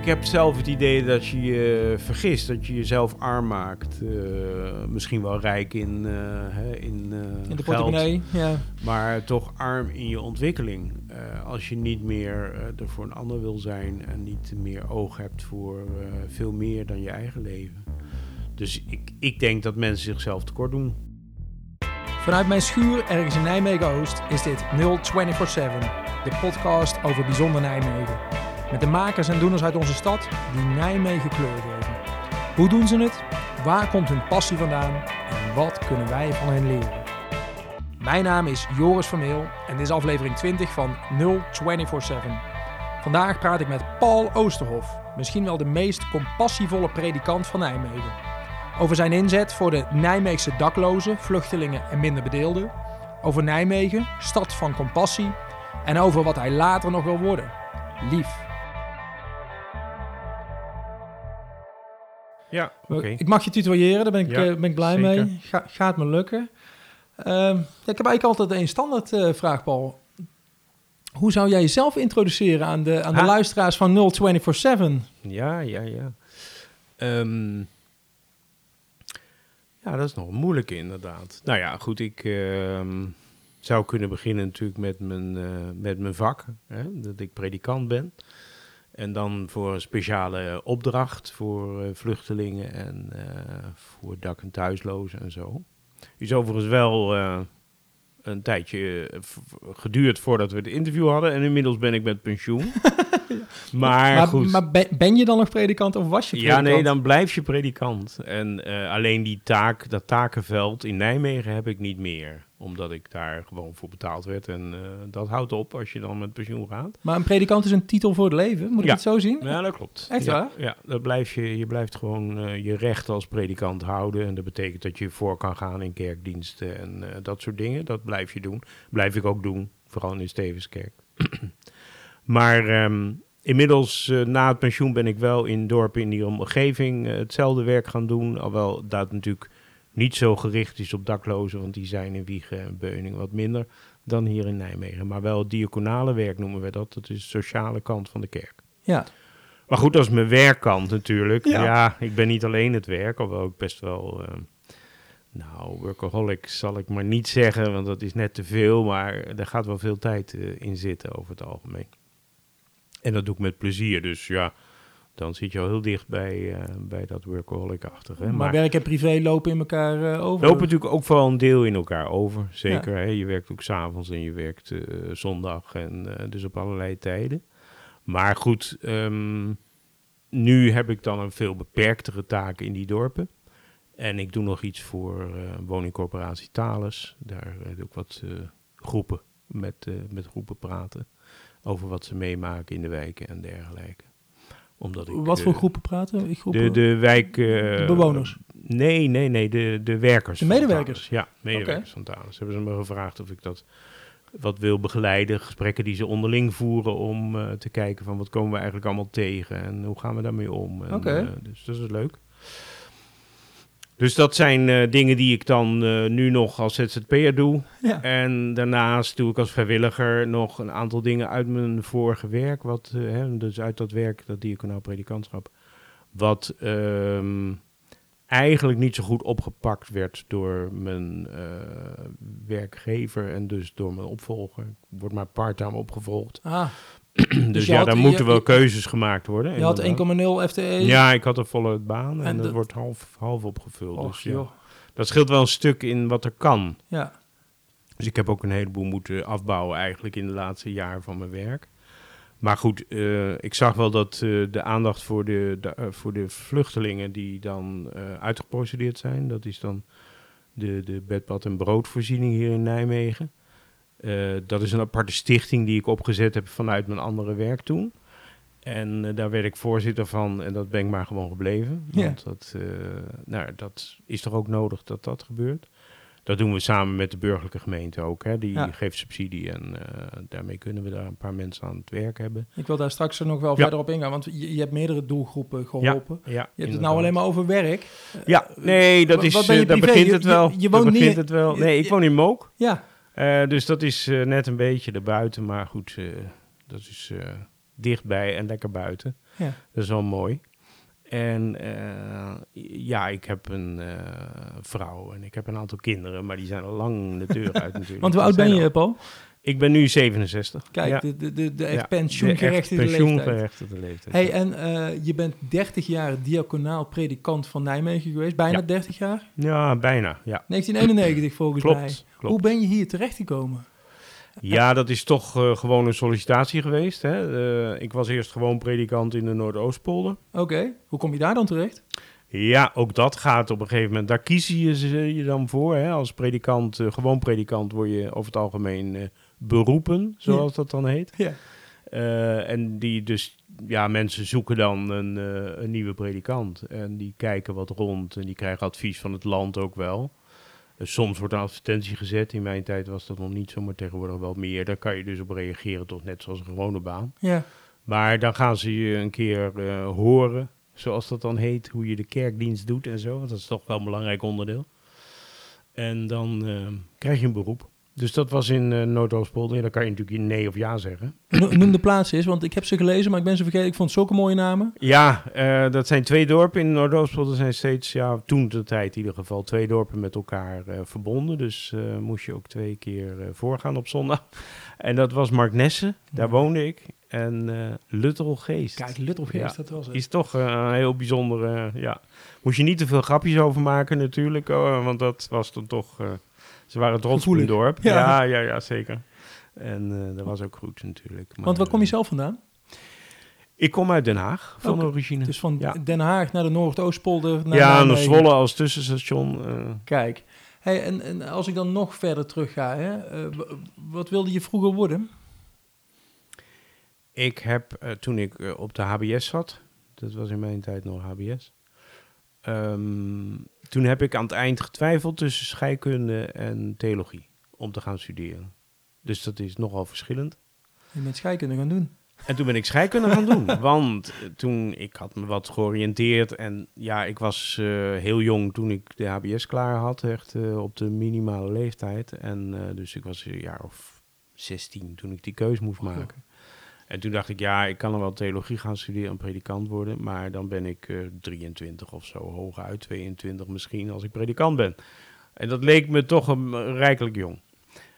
ik heb zelf het idee dat je je vergist, dat je jezelf arm maakt. Eh, misschien wel rijk in, eh, hè, in, eh, In de geld, portemonnee, ja. maar toch arm in je ontwikkeling. Als je niet meer er voor een ander wil zijn en niet meer oog hebt voor veel meer dan je eigen leven. Dus ik, ik denk dat mensen zichzelf tekort doen. Vanuit mijn schuur ergens in Nijmegen-Oost is dit 0247, de podcast over bijzonder Nijmegen. Met de makers en doeners uit onze stad die Nijmegen kleur geven. Hoe doen ze het? Waar komt hun passie vandaan? En wat kunnen wij van hen leren? Mijn naam is Joris Vermeel en dit is aflevering 20 van 0247. Vandaag praat ik met Paul Oosterhof, misschien wel de meest compassievolle predikant van Nijmegen. Over zijn inzet voor de Nijmeegse daklozen, vluchtelingen en minder bedeelden. Over Nijmegen, stad van compassie. En over wat hij later nog wil worden. Lief. Ja, oké. Ik mag je tutoyeren, daar ben ik, Ja, eh, ben ik blij zeker. mee. Ga- gaat me lukken. Ehm, ik heb eigenlijk altijd een standaard eh, vraag, Paul. Hoe zou jij jezelf introduceren aan de, aan de luisteraars van 0247? Ja, ja, ja. Ehm, ja, dat is nog een moeilijke inderdaad. Nou ja, goed, ik ehm, zou kunnen beginnen natuurlijk met mijn, eh, met mijn vak. Hè, dat ik predikant ben. En dan voor een speciale opdracht voor eh, vluchtelingen en eh, voor dak- en thuislozen en zo. Is overigens wel eh, een tijdje geduurd voordat we het interview hadden. En inmiddels ben ik met pensioen. maar, maar goed. maar ben, je dan nog predikant of was je Ja, predikant? nee, dan blijf je predikant. En alleen die taak, dat takenveld in Nijmegen heb ik niet meer. Omdat ik daar gewoon voor betaald werd. En eh, dat houdt op als je dan met pensioen gaat. Maar een predikant is een titel voor het leven, moet ik Ja. het zo zien? Ja, dat klopt. Echt ja, waar? Ja, dat blijf je, je blijft gewoon eh, je recht als predikant houden. En dat betekent dat je voor kan gaan in kerkdiensten en eh, dat soort dingen. Dat blijf je doen. Blijf ik ook doen, vooral in de Stevenskerk. maar ehm, inmiddels, na het pensioen, ben ik wel in dorpen in die omgeving hetzelfde werk gaan doen. Alhoewel dat natuurlijk niet zo gericht is op daklozen, want die zijn in Wiegen en Beuning wat minder dan hier in Nijmegen. Maar wel diaconale werk noemen we dat. Dat is de sociale kant van de kerk. Ja. Maar goed, dat is mijn werkkant natuurlijk. Ja. Ja, ik ben niet alleen het werk, alhoewel ik best wel... eh, nou, workaholic zal ik maar niet zeggen, want dat is net te veel. Maar er gaat wel veel tijd eh, in zitten over het algemeen. En dat doe ik met plezier, dus ja... Dan zit je al heel dicht bij, eh, bij dat workaholic-achtige. Maar, Maar, werk en privé lopen in elkaar eh, over. lopen natuurlijk ook wel een deel in elkaar over. Zeker, hè? je werkt ook s'avonds en je werkt eh, zondag en dus op allerlei tijden. Maar goed, ehm, nu heb ik dan een veel beperktere taak in die dorpen. En ik doe nog iets voor woningcorporatie Thales. Daar heb ik wat groepen met, met groepen praten over wat ze meemaken in de wijken en dergelijke. Omdat ik, Wat voor eh, groepen praten? Groepen? De, de wijk... eh, De bewoners? Nee, nee, nee, de, de werkers. De medewerkers? Ja, medewerkers van Thales. Hebben ze me gevraagd of ik dat wat wil begeleiden. Gesprekken die ze onderling voeren om eh, te kijken van wat komen we eigenlijk allemaal tegen en hoe gaan we daarmee om. En, Oké. eh, dus dat is leuk. Dus dat zijn eh, dingen die ik dan eh, nu nog als ZZP'er doe. Ja. En daarnaast doe ik als vrijwilliger nog een aantal dingen uit mijn vorige werk. Wat, eh, hè, dus uit dat werk, dat diaconaal predikantschap. Wat ehm, eigenlijk niet zo goed opgepakt werd door mijn werkgever en dus door mijn opvolger. Ik word maar part-time opgevolgd. Ah, dus je ja, daar moeten wel keuzes gemaakt worden. je had inderdaad. 1,0 FTE. Ja, ik had een volle baan en, En dat dat- wordt half, half opgevuld. Och, dus ja. joh. Dat scheelt wel een stuk in wat er kan. Ja. Dus ik heb ook een heleboel moeten afbouwen eigenlijk in de laatste jaren van mijn werk. Maar goed, eh, ik zag wel dat eh, de aandacht voor de, de, eh, voor de vluchtelingen die dan uitgeprocedeerd zijn, dat is dan de, de bedbad- en broodvoorziening hier in Nijmegen. Eh, dat is een aparte stichting die ik opgezet heb vanuit mijn andere werk toen. En eh, daar werd ik voorzitter van en dat ben ik maar gewoon gebleven. Ja. Want dat, eh, nou, dat is toch ook nodig dat dat gebeurt. Dat doen we samen met de burgerlijke gemeente ook. Hè. Die Ja. geeft subsidie en daarmee kunnen we daar een paar mensen aan het werk hebben. Ik wil daar straks nog wel Ja. verder op ingaan, want je, je hebt meerdere doelgroepen geholpen. Je hebt het nou alleen maar over werk. Ja, nee, dat is, daar begint Je- het wel. je- je woont niet- begint het wel. Nee, ik woon in Mook. Ja, Eh, dus dat is eh, net een beetje erbuiten, maar goed, eh, dat is dichtbij en lekker buiten. Ja. Dat is wel mooi. En ja, ik heb een vrouw en ik heb een aantal kinderen, maar die zijn al lang de deur uit natuurlijk. Want hoe oud ben je, Paul? Ik ben nu 67. Kijk, Ja. de, de, de, de Ja, pensioengerechtigde leeftijd. Hey, en eh, je bent 30 jaar diaconaal predikant van Nijmegen geweest. Bijna Ja. 30 jaar? Ja, bijna. Ja, 1991 volgens mij. klopt. Hoe ben je hier terechtgekomen? Ja, dat is toch eh, gewoon een sollicitatie geweest. Hè? Eh, ik was eerst gewoon predikant in de Noordoostpolder. Oké, hoe kom je daar dan terecht? Ja, ook dat gaat op een gegeven moment. Daar kiezen je je dan voor. Hè? Als predikant, gewoon predikant, word je over het algemeen beroepen, zoals dat dan heet. Ja. Eh, en die dus, ja, mensen zoeken dan een, eh, een nieuwe predikant. En die kijken wat rond en die krijgen advies van het land ook wel. Eh, soms wordt een advertentie gezet. In mijn tijd was dat nog niet zo, maar tegenwoordig wel meer. Daar kan je dus op reageren, toch net zoals een gewone baan. Ja, Maar dan gaan ze je een keer horen, zoals dat dan heet, hoe je de kerkdienst doet en zo. Want dat is toch wel een belangrijk onderdeel. En dan krijg je een beroep. Dus dat was in eh Noordoostpolder. Ja, dan kan je natuurlijk nee of ja zeggen. No- noem de plaats eens, want ik heb ze gelezen, maar ik ben ze vergeten. Ik vond zulke mooie namen. Ja, eh, dat zijn twee dorpen in Noordoostpolder. zijn steeds, ja, toen de tijd in ieder geval, twee dorpen met elkaar eh, verbonden. Dus moest je ook twee keer voorgaan op zondag. En dat was Marknesse, daar Ja. woonde ik. En Luttelgeest. Kijk, Luttelgeest, Ja. dat was het. Is toch een heel bijzondere, ja. Moest je niet te veel grapjes over maken natuurlijk, want dat was dan toch... ze waren trots op hun dorp. Ja. Ja, ja, ja, zeker. En eh, dat was ook goed natuurlijk. Want waar kom je eh, zelf vandaan? Ik kom uit Den Haag, van Oké. origine. Dus van Ja. Den Haag naar de Noordoostpolder. Naar ja, naar. Zwolle als tussenstation. eh. Kijk, hey, en, en als ik dan nog verder terug ga, hè, wat wilde je vroeger worden? ik heb, toen ik op de HBS zat, dat was in mijn tijd nog HBS... ehm, toen heb ik aan het eind getwijfeld tussen scheikunde en theologie om te gaan studeren. Dus dat is nogal verschillend. Je bent scheikunde gaan doen. En toen ben ik scheikunde gaan doen. Want eh, toen, ik had me wat georiënteerd. En ja, ik was eh, heel jong toen ik de HBS klaar had. Echt eh, op de minimale leeftijd. En eh, dus ik was een jaar of 16 toen ik die keus moest maken. En toen dacht ik, ja, ik kan er wel theologie gaan studeren en predikant worden. Maar dan ben ik eh 23 of zo, hooguit 22 misschien, als ik predikant ben. En dat leek me toch een, eh, rijkelijk jong.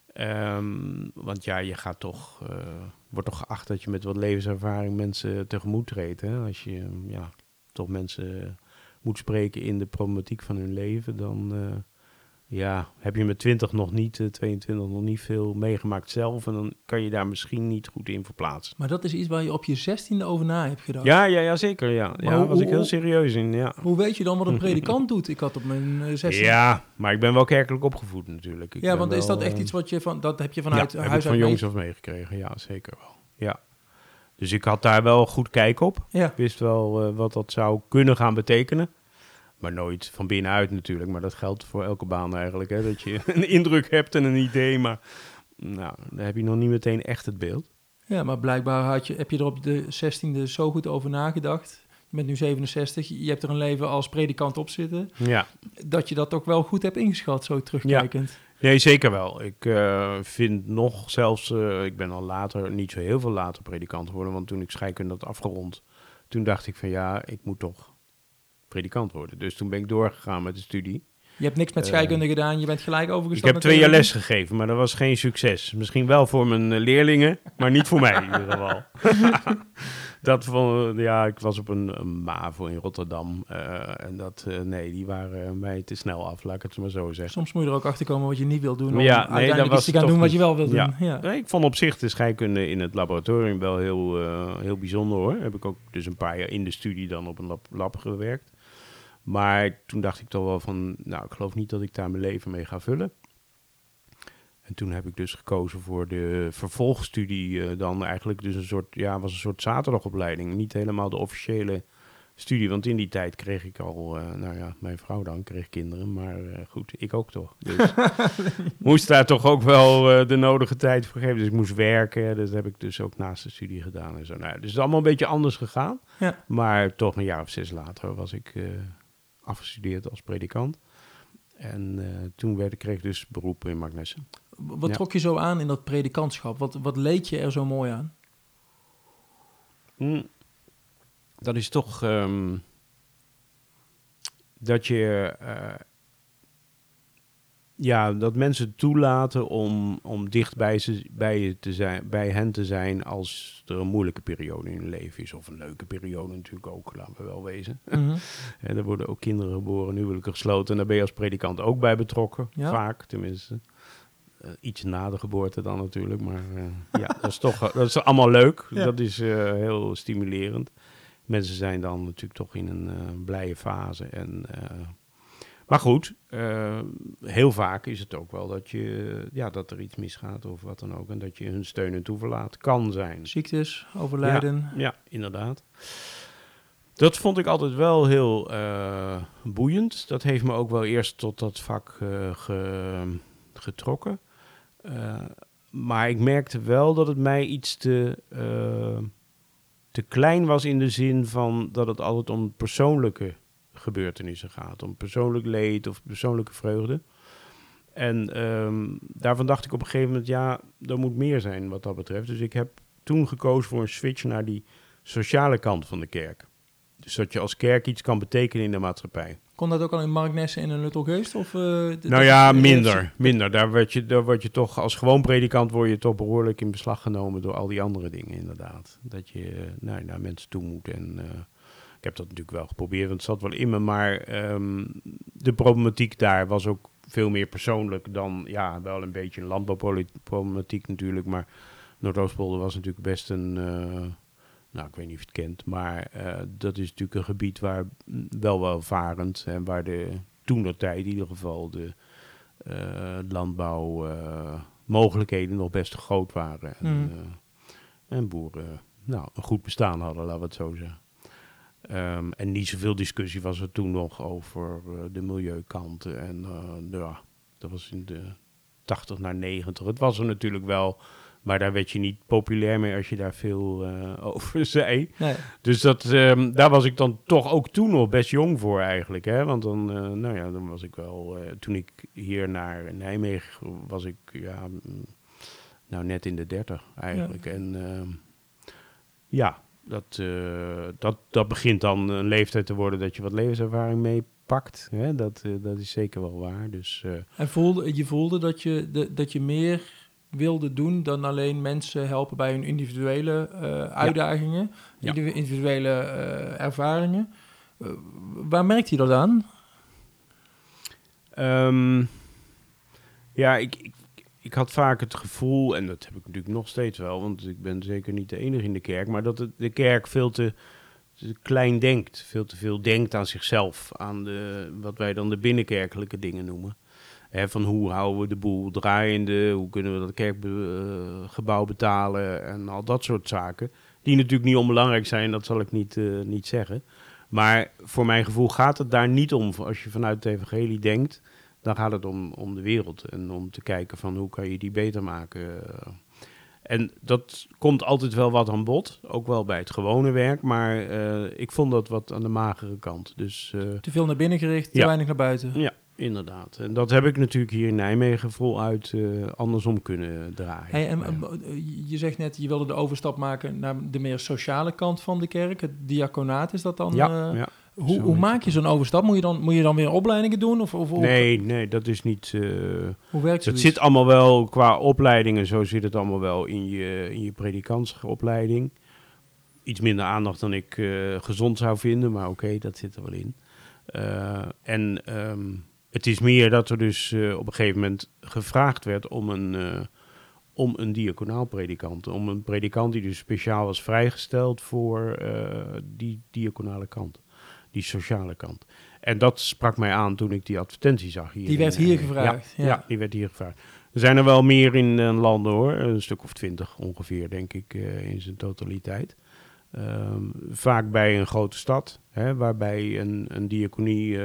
Ehm, want ja, je gaat toch, eh, wordt toch geacht dat je met wat levenservaring mensen tegemoet treedt. Hè? Als je ja, toch mensen moet spreken in de problematiek van hun leven, dan eh, ja, heb je met 20 nog niet, eh, 22 nog niet veel meegemaakt zelf. En dan kan je daar misschien niet goed in verplaatsen. Maar dat is iets waar je op je zestiende over na hebt gedacht. Ja, ja, ja, zeker. Ja, Maar ja daar was ik heel serieus in. Ja. Hoe weet je dan wat een predikant doet? Ik had op mijn eh, zestiende... ja, maar ik ben wel kerkelijk opgevoed natuurlijk. Ik Ja, want is dat echt eh, iets wat je van... Dat heb je vanuit ja, heb ik huis van jongs mee- af meegekregen. Ja, zeker wel. Ja. Dus ik had daar wel goed kijk op. Ja, Ik wist wel eh, wat dat zou kunnen gaan betekenen. Maar nooit van binnenuit natuurlijk. Maar dat geldt voor elke baan eigenlijk. Hè? Dat je een indruk hebt en een idee. Maar nou, dan heb je nog niet meteen echt het beeld. ja, maar blijkbaar had je, heb je er op de zestiende zo goed over nagedacht. Je bent nu 67, je hebt er een leven als predikant op zitten. Ja, Dat je dat ook wel goed hebt ingeschat, zo terugkijkend. nee, zeker wel. Ik eh, vind nog zelfs... eh, ik ben al later, niet zo heel veel later predikant geworden. Want toen ik scheikunde had afgerond... Toen dacht ik van ja, ik moet toch predikant worden. Dus toen ben ik doorgegaan met de studie. Je hebt niks met Eh, scheikunde gedaan, je bent gelijk Ik overgestapt. heb naar twee jaar les gegeven, maar dat was geen succes. Misschien wel voor mijn eh, leerlingen, maar niet voor mij in ieder geval. dat van, ja, ik was op een, een MAVO in Rotterdam. eh, en dat, nee, die waren mij te snel af, laat ik het maar zo zeggen. Soms moet je er ook achter komen wat je niet wil doen. Om Ja, nee, uiteindelijk dat was iets te gaan doen wat je wel wil doen. Ja. Ja. Nee, ik vond op zich de scheikunde in het laboratorium wel heel, heel bijzonder hoor. Heb ik ook dus een paar jaar in de studie dan op een lab, lab gewerkt. Maar toen dacht ik toch wel van, nou, ik geloof niet dat ik daar mijn leven mee ga vullen. En toen heb ik dus gekozen voor de vervolgstudie. eh, dan eigenlijk dus een soort, ja, was een soort zaterdagopleiding. Niet helemaal de officiële studie. Want in die tijd kreeg ik al, eh, nou ja, mijn vrouw dan kreeg kinderen. Maar eh, goed, ik ook toch. Dus moest daar toch ook wel de nodige tijd voor geven. Dus ik moest werken. Dat heb ik dus ook naast de studie gedaan en zo. Nou, dus het is allemaal een beetje anders gegaan. Ja. Maar toch een jaar of zes later was ik afgestudeerd als predikant. En eh, toen werd, kreeg ik dus beroep in Magnessen. Wat Ja. trok je zo aan in dat predikantschap? Wat, wat leed je er zo mooi aan? Hm. dat is toch ehm, dat je eh, ja, dat mensen toelaten om, om dicht bij, ze, bij, je te zijn, bij hen te zijn als er een moeilijke periode in hun leven is. Of een leuke periode natuurlijk ook, laten we wel wezen. Mhm. En er worden ook kinderen geboren, huwelijken gesloten. En daar ben je als predikant ook bij betrokken. Ja. Vaak, tenminste. Eh, iets na de geboorte dan natuurlijk. Maar eh, ja, dat is toch dat is allemaal leuk. Ja. Dat is eh, heel stimulerend. Mensen zijn dan natuurlijk toch in een blije fase. En, maar goed, eh, heel vaak is het ook wel dat, je, ja, dat er iets misgaat of wat dan ook. En dat je hun steun en toeverlaat kan zijn. Ziektes, overlijden. Ja, inderdaad. Dat vond ik altijd wel heel eh, boeiend. Dat heeft me ook wel eerst tot dat vak eh, ge- getrokken. Maar ik merkte wel dat het mij iets te, te klein was in de zin van dat het altijd om persoonlijke gebeurtenissen gaat. Om persoonlijk leed of persoonlijke vreugde. En ehm, daarvan dacht ik op een gegeven moment, ja, er moet meer zijn wat dat betreft. Dus ik heb toen gekozen voor een switch naar die sociale kant van de kerk. Dus dat je als kerk iets kan betekenen in de maatschappij. Kon dat ook al in Mark Nessen en in Luttelgeest? Of, eh, Nou ja, minder. minder. Daar, word je, daar word je toch, als gewoon predikant word je toch behoorlijk in beslag genomen door al die andere dingen inderdaad. Dat je eh, nou, naar mensen toe moet. En eh, ik heb dat natuurlijk wel geprobeerd, want het zat wel in me. Maar ehm, de problematiek daar was ook veel meer persoonlijk dan, ja, wel een beetje een landbouwproblematiek natuurlijk. Maar Noordoostpolder was natuurlijk best een, eh, nou ik weet niet of je het kent, maar eh, dat is natuurlijk een gebied waar mm, wel welvarend en waar de toen de tijd in ieder geval de eh landbouwmogelijkheden nog best groot waren. En, eh, en boeren nou, een goed bestaan hadden, laten we het zo zeggen. Ehm, en niet zoveel discussie was er toen nog over eh, de milieukanten. En eh, ja, dat was in de 80 naar 90. Het was er natuurlijk wel, maar daar werd je niet populair mee als je daar veel eh, over zei. Nee. Dus dat, ehm, daar was ik dan toch ook toen nog best jong voor eigenlijk. Hè? Want dan, nou ja, dan was ik wel... toen ik hier naar Nijmegen was ik ja, mm, nou net in de dertig eigenlijk. En ehm, ja, dat, eh, dat, dat begint dan een leeftijd te worden dat je wat levenservaring meepakt. Dat, eh, dat is zeker wel waar. Dus eh, En voelde, je voelde dat je, de, dat je meer wilde doen dan alleen mensen helpen bij hun individuele uitdagingen, Ja. indivi- individuele ervaringen. Waar merkt je dat aan? Ehm, ja, ik, ik, ik had vaak het gevoel, en dat heb ik natuurlijk nog steeds wel, want ik ben zeker niet de enige in de kerk, maar dat de kerk veel te, klein denkt. Veel te veel denkt aan zichzelf, aan de, wat wij dan de binnenkerkelijke dingen noemen. Van hoe houden we de boel draaiende, hoe kunnen we dat kerkgebouw betalen en al dat soort zaken. Die natuurlijk niet onbelangrijk zijn, dat zal ik niet, eh, niet zeggen. Maar voor mijn gevoel gaat het daar niet om. Als je vanuit het evangelie denkt, dan gaat het om, om de wereld. En om te kijken van hoe kan je die beter maken. En dat komt altijd wel wat aan bod. Ook wel bij het gewone werk. Maar eh, ik vond dat wat aan de magere kant. Dus eh, Te veel naar binnen gericht, te Ja. weinig naar buiten. ja, inderdaad. En dat heb ik natuurlijk hier in Nijmegen voluit eh andersom kunnen draaien. Hey, en, eh, je zegt net, je wilde de overstap maken naar de meer sociale kant van de kerk. Het diaconaat is dat dan? ja, eh, ja. hoe, hoe maak je zo'n overstap? Moet je, dan, moet je dan weer opleidingen doen? Of, of, of- Nee, nee, dat is niet... hoe werkt Het zit allemaal wel qua opleidingen, zo zit het allemaal wel in je, in je predikantsopleiding. Iets minder aandacht dan ik gezond zou vinden, maar oké, dat zit er wel in. En ehm, het is meer dat er dus eh, op een gegeven moment gevraagd werd om een, eh, om een diaconaal predikant. Om een predikant die dus speciaal was vrijgesteld voor eh, die diaconale kant, die sociale kant. En dat sprak mij aan toen ik die advertentie zag hier. Die werd in, hier gevraagd, Ja, ja. ja, die werd hier gevraagd. Er zijn er wel meer in landen hoor, een stuk of twintig ongeveer, denk ik, in zijn totaliteit. Ehm, vaak bij een grote stad, hè, waarbij een, een diaconie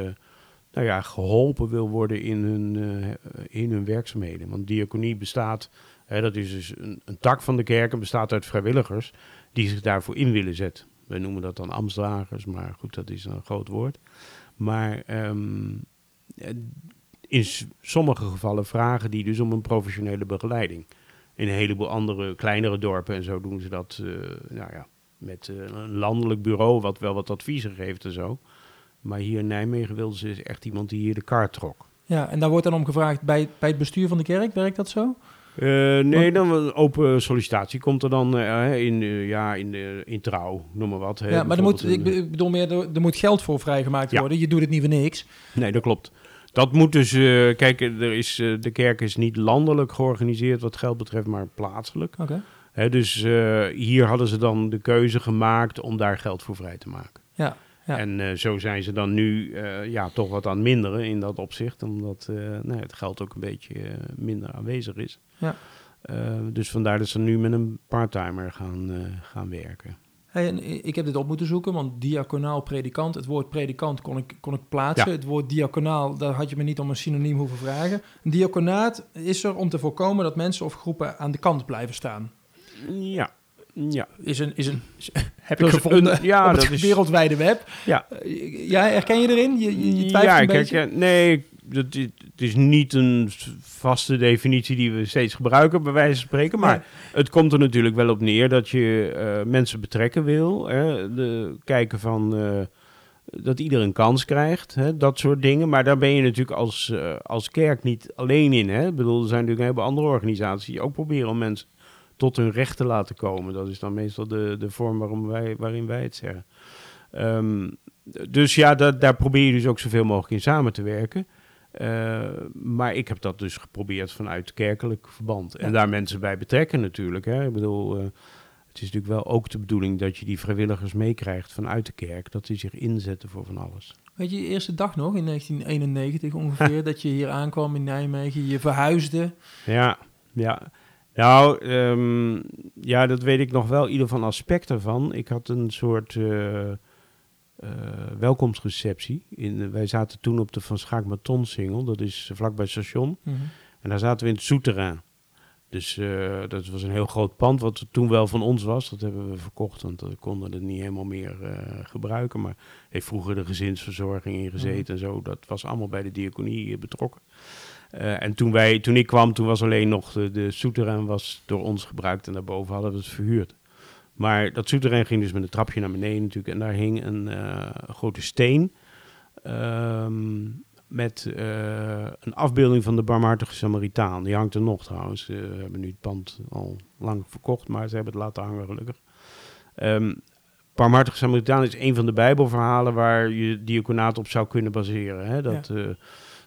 nou ja, geholpen wil worden in hun, eh, in hun werkzaamheden. Want diaconie bestaat, hè, dat is dus een, een tak van de kerk en bestaat uit vrijwilligers die zich daarvoor in willen zetten. We noemen dat dan ambtsdragers, maar goed, dat is een groot woord. Maar ehm, eh, in sommige gevallen vragen die dus om een professionele begeleiding. In een heleboel andere kleinere dorpen en zo doen ze dat, eh, nou ja, met een landelijk bureau wat wel wat adviezen geeft en zo. Maar hier in Nijmegen wilden ze echt iemand die hier de kaart trok. Ja, en daar wordt dan om gevraagd bij, bij het bestuur van de kerk, werkt dat zo? Eh, nee, dan open sollicitatie komt er dan eh, in, eh, ja, in, in trouw, noem maar wat. hè. ja, maar er moet, ik bedoel meer, er, er moet geld voor vrijgemaakt Ja. worden. Je doet het niet voor niks. Nee, dat klopt. Dat moet dus, kijk, er is, de kerk is niet landelijk georganiseerd wat geld betreft, maar plaatselijk. Oké. Hè, dus hier hadden ze dan de keuze gemaakt om daar geld voor vrij te maken. Ja, ja. En eh, zo zijn ze dan nu eh, ja, toch wat aan het minderen in dat opzicht, omdat eh, nou, het geld ook een beetje minder aanwezig is. Ja. Dus vandaar dat ze nu met een parttimer gaan, gaan werken. Hey, en ik heb dit op moeten zoeken, want diaconaal predikant, het woord predikant kon ik, kon ik plaatsen. Ja. Het woord diaconaal, daar had je me niet om een synoniem hoeven vragen. Een diaconaat is er om te voorkomen dat mensen of groepen aan de kant blijven staan. Ja, ja. Is een, is een, heb ik gevonden een- ja, op dat is- wereldwijde web. Ja. Eh, ja, herken je erin? Je, je, ja, een herken- nee, dat, het is niet een vaste definitie die we steeds gebruiken, bij wijze van spreken. Maar Nee. het komt er natuurlijk wel op neer dat je eh, mensen betrekken wil. Hè, de, kijken van eh, dat ieder een kans krijgt, hè, dat soort dingen. Maar daar ben je natuurlijk als, als kerk niet alleen in. Hè. Ik bedoel, er zijn natuurlijk een heleboel andere organisaties die ook proberen om mensen tot hun recht te laten komen. Dat is dan meestal de, de vorm waarom wij, waarin wij het zeggen. Ehm, dus ja, da- daar probeer je dus ook zoveel mogelijk in samen te werken. Eh, maar ik heb dat dus geprobeerd vanuit kerkelijk verband. En Ja. daar mensen bij betrekken natuurlijk. Hè. Ik bedoel, eh, het is natuurlijk wel ook de bedoeling dat je die vrijwilligers meekrijgt vanuit de kerk. Dat die zich inzetten voor van alles. Weet je, je eerste dag nog, in 1991 ongeveer, dat je hier aankwam in Nijmegen, je verhuisde. Ja, ja. Nou, ehm, ja, dat weet ik nog wel, ieder van aspecten van. Ik had een soort eh, eh, welkomstreceptie. In, wij zaten toen op de Van Schaak Maton-singel, dat is vlakbij het station. Mhm. En daar zaten we in het souterrain. Dus eh, dat was een heel groot pand, wat toen wel van ons was. Dat hebben we verkocht, want we konden het niet helemaal meer eh, gebruiken. Maar heeft vroeger de gezinsverzorging in gezeten en zo. Dat was allemaal bij de diaconie eh, betrokken. Eh, en toen, wij, toen ik kwam, toen was alleen nog de, de souterrain was door ons gebruikt. En daarboven hadden we het verhuurd. Maar dat souterrain ging dus met een trapje naar beneden natuurlijk. En daar hing een eh, grote steen. ehm, met eh, een afbeelding van de barmhartige Samaritaan. Die hangt er nog trouwens. We hebben nu het pand al lang verkocht, maar ze hebben het laten hangen gelukkig. Ehm barmhartige Samaritaan is een van de bijbelverhalen waar je diaconaat op zou kunnen baseren. Hè? Dat,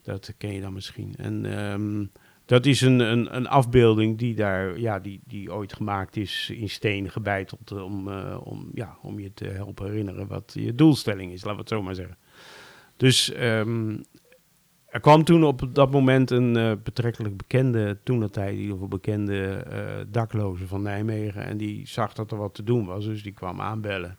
dat ken je dan misschien. En ehm, dat is een, een, een afbeelding die, daar, ja, die, die ooit gemaakt is in steen gebeiteld om, eh, om, ja, om je te helpen herinneren wat je doelstelling is, laten we het zo maar zeggen. Dus ehm, er kwam toen op dat moment een eh, betrekkelijk bekende, toen dat tijd in ieder bekende eh, dakloze van Nijmegen. En die zag dat er wat te doen was, dus die kwam aanbellen.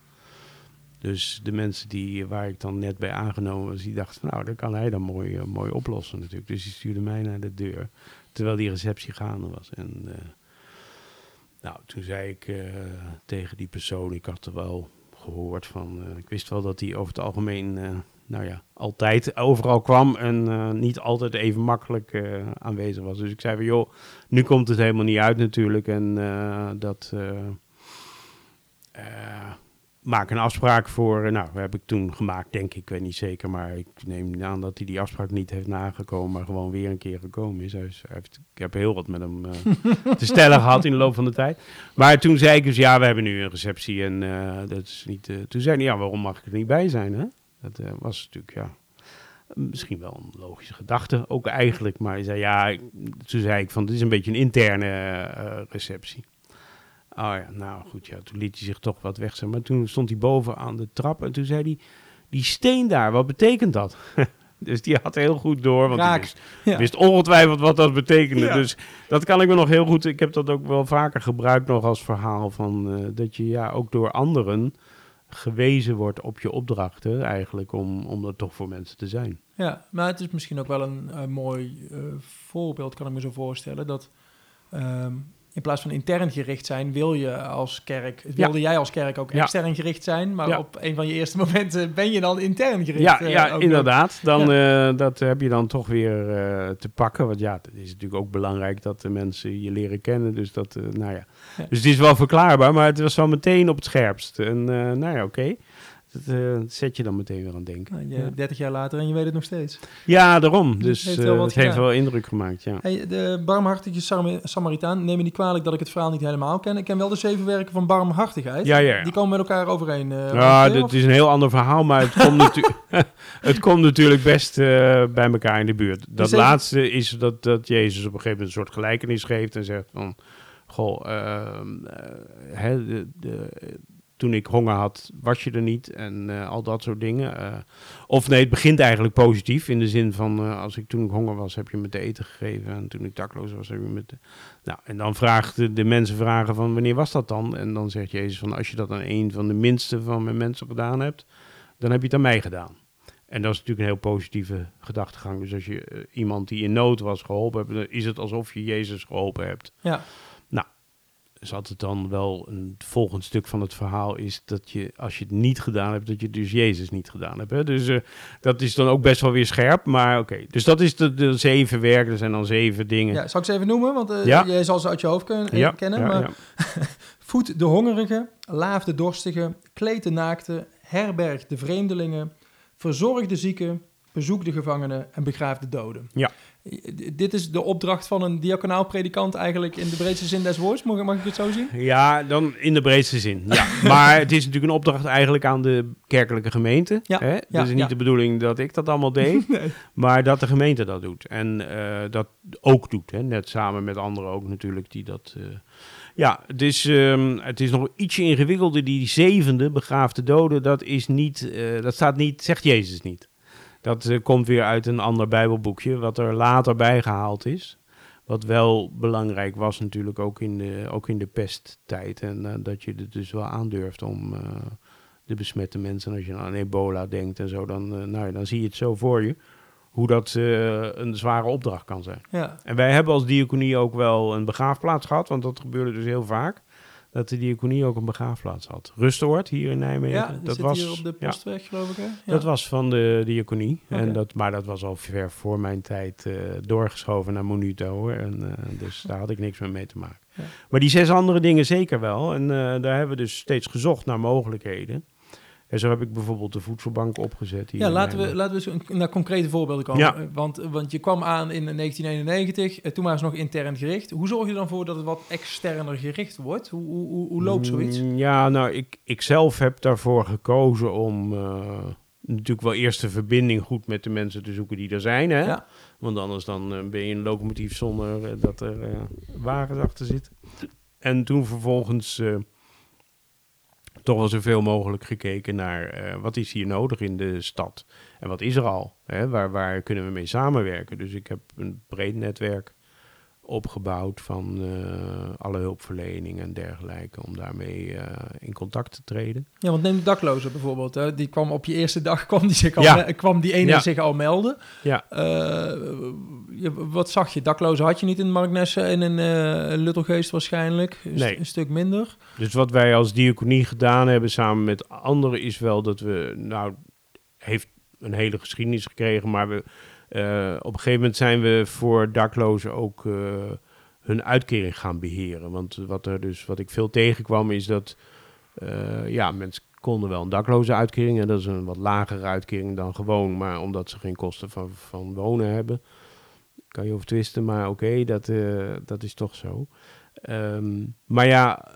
Dus de mensen die, waar ik dan net bij aangenomen was, die dachten van nou, dat kan hij dan mooi, eh, mooi oplossen natuurlijk. Dus die stuurde mij naar de deur, terwijl die receptie gaande was. En eh, nou, toen zei ik eh, tegen die persoon, ik had er wel gehoord van, ik wist wel dat hij over het algemeen, nou ja, altijd overal kwam en niet altijd even makkelijk aanwezig was. Dus ik zei van, joh, nu komt het helemaal niet uit natuurlijk en dat... maak een afspraak voor. eh, Nou, heb ik toen gemaakt, denk ik. Ik weet niet zeker, maar ik neem aan dat hij die afspraak niet heeft nagekomen, maar gewoon weer een keer gekomen is. Hij is- hij heeft, ik heb heel wat met hem eh, te stellen gehad in de loop van de tijd. Maar toen zei ik dus, ja, we hebben nu een receptie en eh, dat is niet. toen zei hij, ja, waarom mag ik er niet bij zijn? Hè? Dat was natuurlijk, ja. Misschien wel een logische gedachte, ook eigenlijk. Maar hij zei, ja, toen zei ik van, dit is een beetje een interne receptie. Oh ja, nou goed, ja, toen liet hij zich toch wat weg. Maar toen stond hij boven aan de trap en toen zei hij, die steen daar, wat betekent dat? dus die had heel goed door, want hij Raak. wist, Ja. wist ongetwijfeld wat dat betekende. Ja. Dus dat kan ik me nog heel goed, ik heb dat ook wel vaker gebruikt nog als verhaal van, eh, dat je ja ook door anderen gewezen wordt op je opdrachten eigenlijk om, om dat toch voor mensen te zijn. Ja, maar het is misschien ook wel een mooi eh, voorbeeld, kan ik me zo voorstellen, dat ehm, in plaats van intern gericht zijn, wil je als kerk, wilde jij als kerk ook extern gericht zijn, maar Ja. op een van je eerste momenten ben je dan intern gericht. Ja, eh, ja inderdaad. Dan, eh, dat heb je dan toch weer eh, te pakken. Want ja, het is natuurlijk ook belangrijk dat de mensen je leren kennen. Dus dat, nou ja. Dus het is wel verklaarbaar, maar het was wel meteen op het scherpst. En nou ja, oké. Dat eh, zet je dan meteen weer aan het denken. Nou, je, Ja. 30 jaar later en je weet het nog steeds. Ja, daarom. Dus heeft eh, wel het heeft wel indruk gemaakt, ja. Hey, de barmhartige Sam- Samaritaan, neem me niet kwalijk dat ik het verhaal niet helemaal ken. Ik ken wel de zeven werken van barmhartigheid. Ja, ja, ja. Die komen met elkaar overeen. eh, Ja, dat of? is een heel ander verhaal, maar het komt, natu- het komt natuurlijk best bij elkaar in de buurt. Dat laatste is dat, dat Jezus op een gegeven moment een soort gelijkenis geeft en zegt van, goh, hè, de, de, toen ik honger had, was je er niet en eh, al dat soort dingen. Eh, of nee, het begint eigenlijk positief in de zin van, eh, als ik toen ik honger was, heb je me te eten gegeven en toen ik dakloos was, heb je me. Nou, en dan vraagt de, de mensen vragen van, wanneer was dat dan? En dan zegt Jezus van, als je dat aan een van de minste van mijn mensen gedaan hebt, dan heb je het aan mij gedaan. En dat is natuurlijk een heel positieve gedachtegang. Dus als je iemand die in nood was geholpen hebt, dan is het alsof je Jezus geholpen hebt. Ja. Zat het dan wel een volgend stuk van het verhaal is dat je, als je het niet gedaan hebt, dat je dus Jezus niet gedaan hebt. Hè? Dus eh, dat is dan ook best wel weer scherp. Maar oké, dus dat is de, de zeven werken. Er zijn dan zeven dingen. ja, zal ik ze even noemen? Want eh, Ja. jij zal ze uit je hoofd kunnen, Ja, kennen. ja, maar. Voed de hongerige, laaf de dorstige, kleed de naakte, herberg de vreemdelingen, verzorg de zieken, bezoek de gevangenen en begraaf de doden. Ja. Dit is de opdracht van een diaconaal predikant eigenlijk in de breedste zin des woords. Mag, mag ik het zo zien? Ja, dan in de breedste zin. Ja. maar het is natuurlijk een opdracht eigenlijk aan de kerkelijke gemeente. Ja, Hè? ja, dat is niet ja. de bedoeling dat ik dat allemaal deed, Nee. maar dat de gemeente dat doet. En eh, dat ook doet. Hè? Net samen met anderen ook natuurlijk die dat... eh, ja, het is, ehm, het is nog ietsje ingewikkelder. Die zevende, begraafde doden, dat is niet... eh, dat staat niet, zegt Jezus niet. Dat eh, komt weer uit een ander bijbelboekje, wat er later bijgehaald is. Wat wel belangrijk was natuurlijk ook in de, ook in de pesttijd. En eh, dat je het dus wel aandurft om eh, de besmette mensen, als je aan ebola denkt en zo, dan, nou, dan zie je het zo voor je. Hoe dat een zware opdracht kan zijn. Ja. En wij hebben als diaconie ook wel een begraafplaats gehad, want dat gebeurde dus heel vaak. Dat de diaconie ook een begraafplaats had. Rustoord hier in Nijmegen. Ja, dat was, hier op de ja, postweg, geloof ik. Hè? Ja. dat was van de diaconie. En dat, maar dat was al ver voor mijn tijd eh, doorgeschoven naar Monuto. Hoor. En, eh, dus daar had ik niks meer mee te maken. Maar die zes andere dingen zeker wel. En eh, daar hebben we dus steeds gezocht naar mogelijkheden. En zo heb ik bijvoorbeeld de voedselbank opgezet. Hier Ja, laten we, laten we naar concrete voorbeelden komen. Ja. Eh, Want, want je kwam aan in 1991, eh, toen was het nog intern gericht. Hoe zorg je dan voor dat het wat externer gericht wordt? Hoe, hoe, hoe, hoe loopt zoiets? Mm, Ja, nou, ik, ik zelf heb daarvoor gekozen om eh, natuurlijk wel eerst de verbinding goed met de mensen te zoeken die er zijn. Hè? Ja. Want anders dan eh, ben je een locomotief zonder eh, dat er eh, wagens achter zitten. En toen vervolgens eh, toch wel zoveel mogelijk gekeken naar eh, wat is hier nodig in de stad. En wat is er al? Hè? Waar, waar kunnen we mee samenwerken? Dus ik heb een breed netwerk opgebouwd van eh, alle hulpverlening en dergelijke om daarmee eh, in contact te treden. Ja, want neem de dakloze bijvoorbeeld. Hè. Die kwam op je eerste dag, kwam die, zich al, Ja. kwam die ene Ja. zich al melden. Ja, Eh, je- wat zag je? Daklozen had je niet in Marknesse en in Luttelgeest waarschijnlijk. Nee. een stuk minder. dus wat wij als diaconie gedaan hebben samen met anderen is wel dat we, nou, heeft een hele geschiedenis gekregen, maar we, eh, op een gegeven moment zijn we voor daklozen ook eh, hun uitkering gaan beheren. Want wat er dus, wat ik veel tegenkwam is dat, eh, ja, mensen konden wel een dakloze uitkering en dat is een wat lagere uitkering dan gewoon, maar omdat ze geen kosten van, van wonen hebben. Kan je over twisten, maar oké, dat, dat is toch zo. Ehm, maar ja,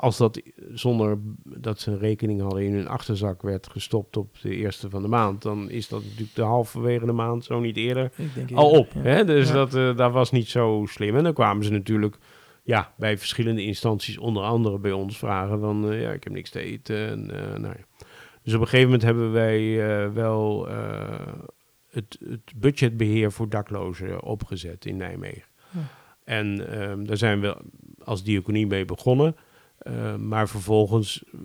als dat zonder dat ze een rekening hadden in hun achterzak werd gestopt op de eerste van de maand, dan is dat natuurlijk de halverwege de maand, zo niet eerder, denk al op. Ja. Hè? Dus Ja. dat, dat was niet zo slim. En dan kwamen ze natuurlijk ja, bij verschillende instanties, onder andere bij ons, vragen van, eh, ja, ik heb niks te eten. En, eh, nou ja. Dus op een gegeven moment hebben wij wel het, het budgetbeheer voor daklozen opgezet in Nijmegen. En ehm, daar zijn we als diaconie mee begonnen. Eh, maar vervolgens eh,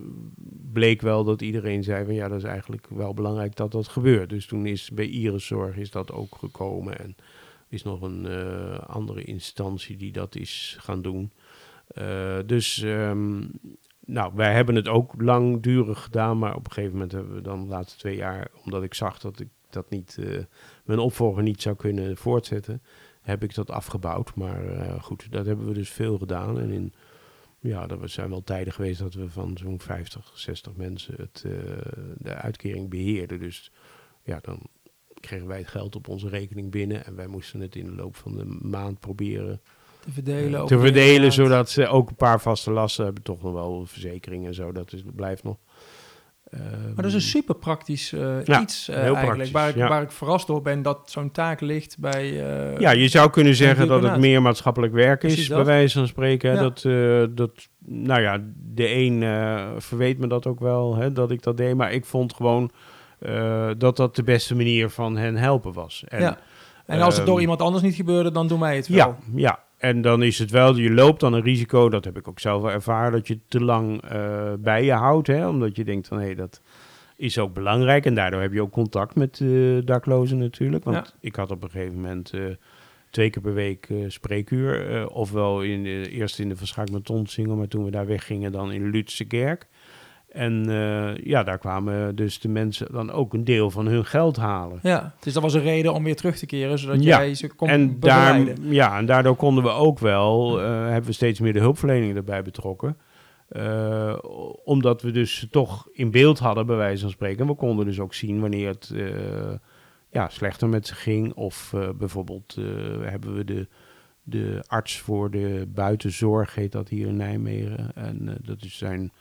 bleek wel dat iedereen zei van ja, dat is eigenlijk wel belangrijk dat dat gebeurt. Dus toen is bij Iriszorg is dat ook gekomen. En is nog een eh, andere instantie die dat is gaan doen. Dus ehm, nou, wij hebben het ook langdurig gedaan, maar op een gegeven moment hebben we dan de laatste twee jaar, omdat ik zag dat ik dat niet, mijn opvolger niet zou kunnen voortzetten, heb ik dat afgebouwd. Maar goed, dat hebben we dus veel gedaan. En in, ja, er zijn wel tijden geweest dat we van zo'n 50, 60 mensen het, eh, de uitkering beheerden. Dus ja, dan kregen wij het geld op onze rekening binnen en wij moesten het in de loop van de maand proberen Te verdelen. over te de verdelen, zodat ze ook een paar vaste lasten hebben. Toch nog wel verzekeringen en zo, dat is, blijft nog. Maar dat is een super praktisch eh, Ja, iets eh, eigenlijk. praktisch, waar, ik, ja. waar ik verrast door ben dat zo'n taak ligt bij... eh, Ja, je zou kunnen zeggen dat het meer maatschappelijk werk is, bij wijze van spreken. Ja. Dat, dat, nou ja, de een verweet me dat ook wel, hè, dat ik dat deed. Maar ik vond gewoon dat dat de beste manier van hen helpen was. En. En als het door ehm, iemand anders niet gebeurde, dan doen wij het wel. Ja, ja. En dan is het wel, je loopt dan een risico, dat heb ik ook zelf wel ervaren, dat je te lang eh, bij je houdt. Hè, omdat je denkt van, hé, dat is ook belangrijk. En daardoor heb je ook contact met eh daklozen natuurlijk. Want Ja. ik had op een gegeven moment eh, twee keer per week eh, spreekuur. ofwel in de, eerst in de Verschaak met Tonsingel, maar toen we daar weggingen dan in Lutse Kerk. En eh, ja, daar kwamen dus de mensen dan ook een deel van hun geld halen. Ja, dus dat was een reden om weer terug te keren, zodat Ja. jij ze kon en, daar, begeleiden. ja, en daardoor konden we ook wel, eh, hebben we steeds meer de hulpverlening erbij betrokken. Eh, omdat we dus toch in beeld hadden, bij wijze van spreken. En we konden dus ook zien wanneer het ja, slechter met ze ging. Of bijvoorbeeld hebben we de, de arts voor de buitenzorg, heet dat hier in Nijmegen. En dat is zijn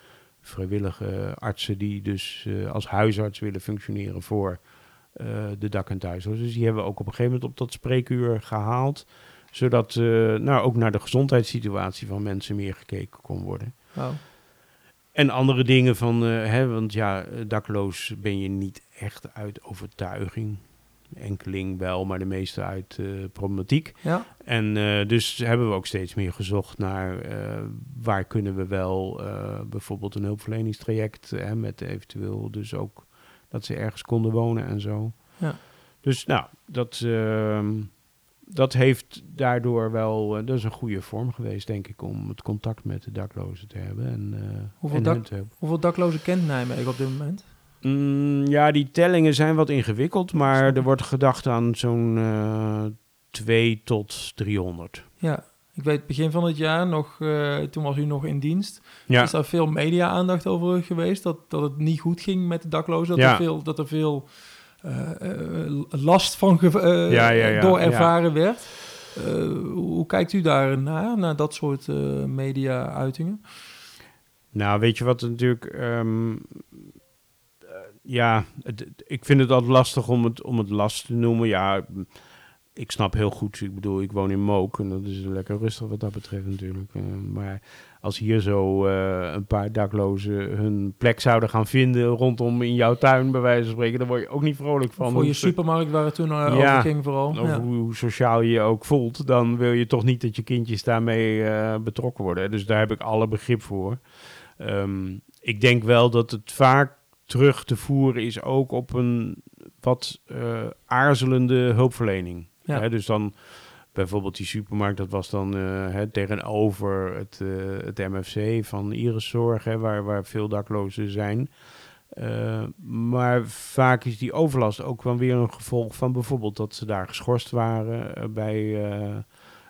vrijwillige artsen die dus eh, als huisarts willen functioneren voor eh, de dak- en thuislozen. Dus die hebben we ook op een gegeven moment op dat spreekuur gehaald. Zodat eh, nou, ook naar de gezondheidssituatie van mensen meer gekeken kon worden. En andere dingen van, hè, want ja, dakloos ben je niet echt uit overtuiging. Enkeling wel, maar de meeste uit eh, problematiek. Ja, En eh, dus hebben we ook steeds meer gezocht naar eh, waar kunnen we wel bijvoorbeeld een hulpverleningstraject eh, met eventueel dus ook dat ze ergens konden wonen en zo. Ja. Dus nou, dat, ehm, dat heeft daardoor wel, dat is een goede vorm geweest denk ik om het contact met de daklozen te hebben. En, Hoeveel en dak- hoeveel daklozen kent Nijmegen op dit moment? Mm, ja, die tellingen zijn wat ingewikkeld, maar er wordt gedacht aan zo'n eh 2 tot 300. Ja, ik weet begin van het jaar nog, eh, toen was u nog in dienst, Ja, is daar veel media-aandacht over geweest, dat, dat het niet goed ging met de daklozen, dat Ja. er veel, dat er veel eh, last van ge- Ja, ja, ja, door ervaren werd. Hoe kijkt u daar naar, naar dat soort media-uitingen? Nou, weet je wat natuurlijk. ehm, eh, ja, het- ik vind het altijd lastig om het, om het last te noemen. Ja, ik snap heel goed. Ik bedoel, ik woon in Mook en dat is lekker rustig wat dat betreft natuurlijk. Eh, maar als hier zo eh, een paar daklozen hun plek zouden gaan vinden rondom in jouw tuin, bij wijze van spreken, dan word je ook niet vrolijk van. Voor je supermarkt waar het toen eh, Ja, over ging vooral. Of Ja. hoe, sociaal je je ook voelt, dan wil je toch niet dat je kindjes daarmee betrokken worden. Dus daar heb ik alle begrip voor. Ehm, ik denk wel dat het vaak terug te voeren is ook op een wat eh, aarzelende hulpverlening. Ja. Hè, dus dan bijvoorbeeld die supermarkt, dat was dan eh, hè, tegenover het, eh, het MFC van Iriszorg, hè, waar, waar veel daklozen zijn. Maar vaak is die overlast ook wel weer een gevolg van bijvoorbeeld dat ze daar geschorst waren bij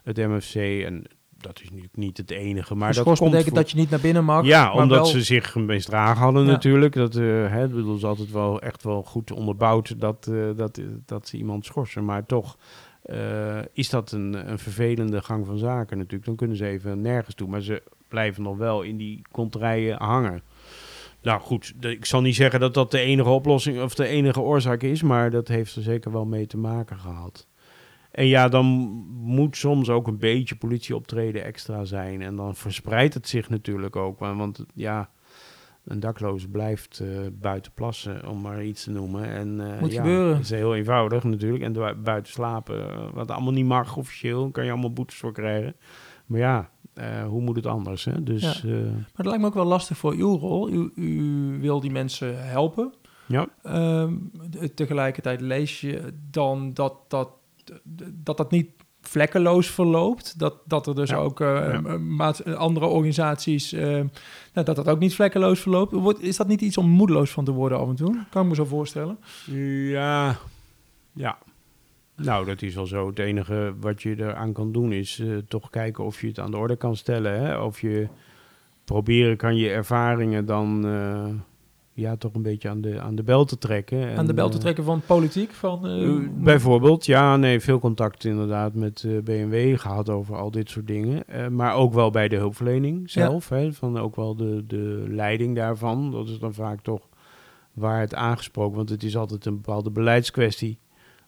het MFC. En dat is natuurlijk niet het enige, maar Geschorst dat komt betekent voor- dat je niet naar binnen mag. ja, maar omdat wel- ze zich misdragen hadden Ja. natuurlijk. Dat, eh hè, bedoel, ze altijd wel echt wel goed onderbouwd dat, eh, dat, dat ze iemand schorsen. Maar toch eh, is dat een, een vervelende gang van zaken natuurlijk. Dan kunnen ze even nergens toe. Maar ze blijven nog wel in die konterijen hangen. Nou goed, ik zal niet zeggen dat dat de enige oplossing of de enige oorzaak is. Maar dat heeft er zeker wel mee te maken gehad. En ja, dan moet soms ook een beetje politieoptreden extra zijn. En dan verspreidt het zich natuurlijk ook. wa- Want ja, een dakloze blijft eh, buiten plassen, om maar iets te noemen. En, eh, Moet ja, gebeuren. Dat is heel eenvoudig natuurlijk. En bu- buiten slapen, eh, wat allemaal niet mag officieel, kan je allemaal boetes voor krijgen. Maar ja, hoe moet het anders? Hè? Dus Ja. Maar het lijkt me ook wel lastig voor uw rol. U, u wil die mensen helpen. ja. De- tegelijkertijd lees je dan dat dat dat dat niet vlekkeloos verloopt. Dat, dat er dus Ja. ook Ja. maat- andere organisaties, eh, nou, dat dat ook niet vlekkeloos verloopt. Wordt, is dat niet iets om moedeloos van te worden af en toe? Kan ik me zo voorstellen. Ja, ja. Nou, dat is wel zo. Het enige wat je eraan kan doen is toch kijken of je het aan de orde kan stellen. Hè? Of je proberen kan je ervaringen dan ja, toch een beetje aan de, aan de bel te trekken. En, Aan de bel te eh, trekken van politiek. Van, eh, eh, bijvoorbeeld, ja, nee, veel contact inderdaad met BMW gehad over al dit soort dingen. Maar ook wel bij de hulpverlening zelf, hè, van ook wel de, de leiding daarvan. Dat is dan vaak toch waar het aangesproken, want het is altijd een bepaalde beleidskwestie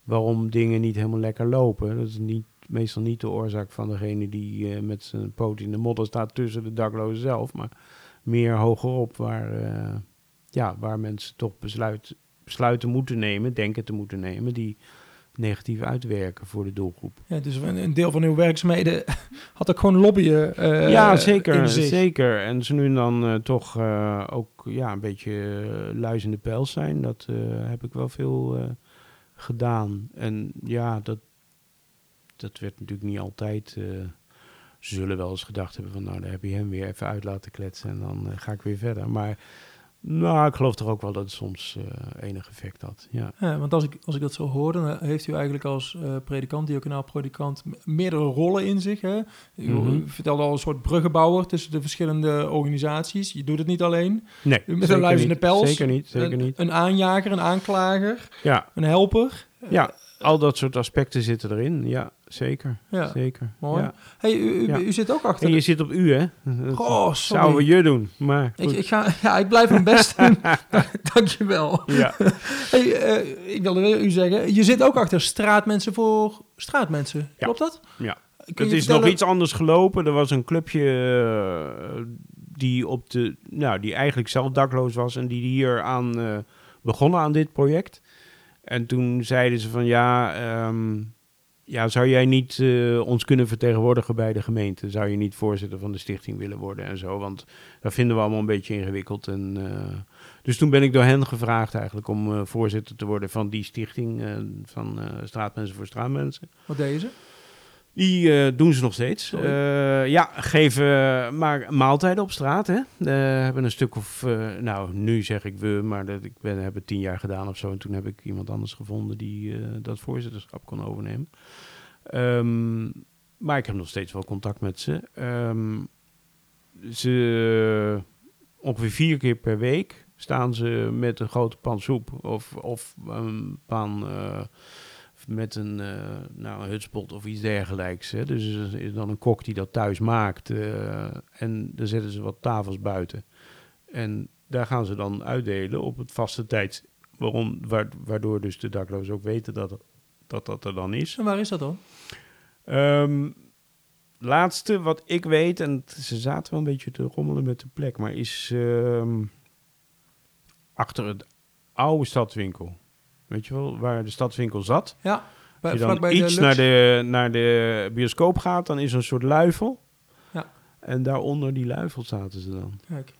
waarom dingen niet helemaal lekker lopen. Dat is niet, meestal niet de oorzaak van degene die met zijn poot in de modder staat tussen de daklozen zelf, maar meer hogerop waar, ja, waar mensen toch besluit, besluiten moeten nemen, denken te moeten nemen, die negatief uitwerken voor de doelgroep. ja, dus een, deel van uw werkzaamheden had ook gewoon lobbyen. eh, ja, in zeker, zeker. En ze nu en dan eh, toch eh, ook ja, een beetje uh, luizende pijls zijn. Dat heb ik wel veel gedaan. En ja, dat, dat werd natuurlijk niet altijd... zullen wel eens gedacht hebben van... nou, daar heb je hem weer even uit laten kletsen... en dan ga ik weer verder. Maar nou, ik geloof toch ook wel dat het soms eh, enig effect had, ja. Ja, want als ik, als ik dat zo hoor, dan heeft u eigenlijk als eh predikant, diaconaal predikant, m- meerdere rollen in zich. Hè? U, u vertelde al een soort bruggenbouwer tussen de verschillende organisaties. Je doet het niet alleen. Nee, U een zeker luizende niet. pels. Zeker niet, zeker een, niet. Een aanjager, een aanklager, Ja, een helper. ja, al dat soort aspecten zitten erin. Ja, zeker. Ja, Zeker. mooi. Ja. Hey, u, u, Ja. u zit ook achter... En de- je zit op u, hè? Oh, sorry. zouden je doen, maar ik, ik, ga, ja, ik blijf mijn best doen. Dankjewel. ja. Hey, eh, ik wilde weer u zeggen, je zit ook achter straatmensen voor straatmensen. Klopt dat? Ja. Het is nog iets anders gelopen. Er was een clubje eh, die, op de, nou, die eigenlijk zelf dakloos was en die hier aan eh, begonnen aan dit project. En toen zeiden ze van ja, ehm, ja zou jij niet eh, ons kunnen vertegenwoordigen bij de gemeente? Zou je niet voorzitter van de stichting willen worden en zo? Want dat vinden we allemaal een beetje ingewikkeld. En, eh, dus toen ben ik door hen gevraagd eigenlijk om eh, voorzitter te worden van die stichting van Straatmensen voor Straatmensen. Wat deze? Die eh, doen ze nog steeds. Eh, ja, geven maar maaltijden op straat. Hè. Eh, hebben een stuk of, nou, nu zeg ik we, maar dat, ik ben, heb het tien jaar gedaan of zo. En toen heb ik iemand anders gevonden die dat voorzitterschap kon overnemen. Ehm, maar ik heb nog steeds wel contact met ze. Ehm, ze ongeveer vier keer per week staan ze met een grote pan soep of, of een pan met een, eh, nou, een hutspot of iets dergelijks. Hè. Dus is dan een kok die dat thuis maakt. eh, en dan zetten ze wat tafels buiten. En daar gaan ze dan uitdelen op het vaste tijd. Waarom, wa- waardoor dus de daklozen ook weten dat, dat dat er dan is. En waar is dat dan? Ehm, laatste wat ik weet, en ze zaten wel een beetje te rommelen met de plek, maar is ehm, achter het oude stadswinkel. Weet je wel, waar de stadswinkel zat. Ja, bij, Als je dan iets de naar de, naar de bioscoop gaat, dan is er een soort luifel. Ja. En daaronder die luifel zaten ze dan. Kijk.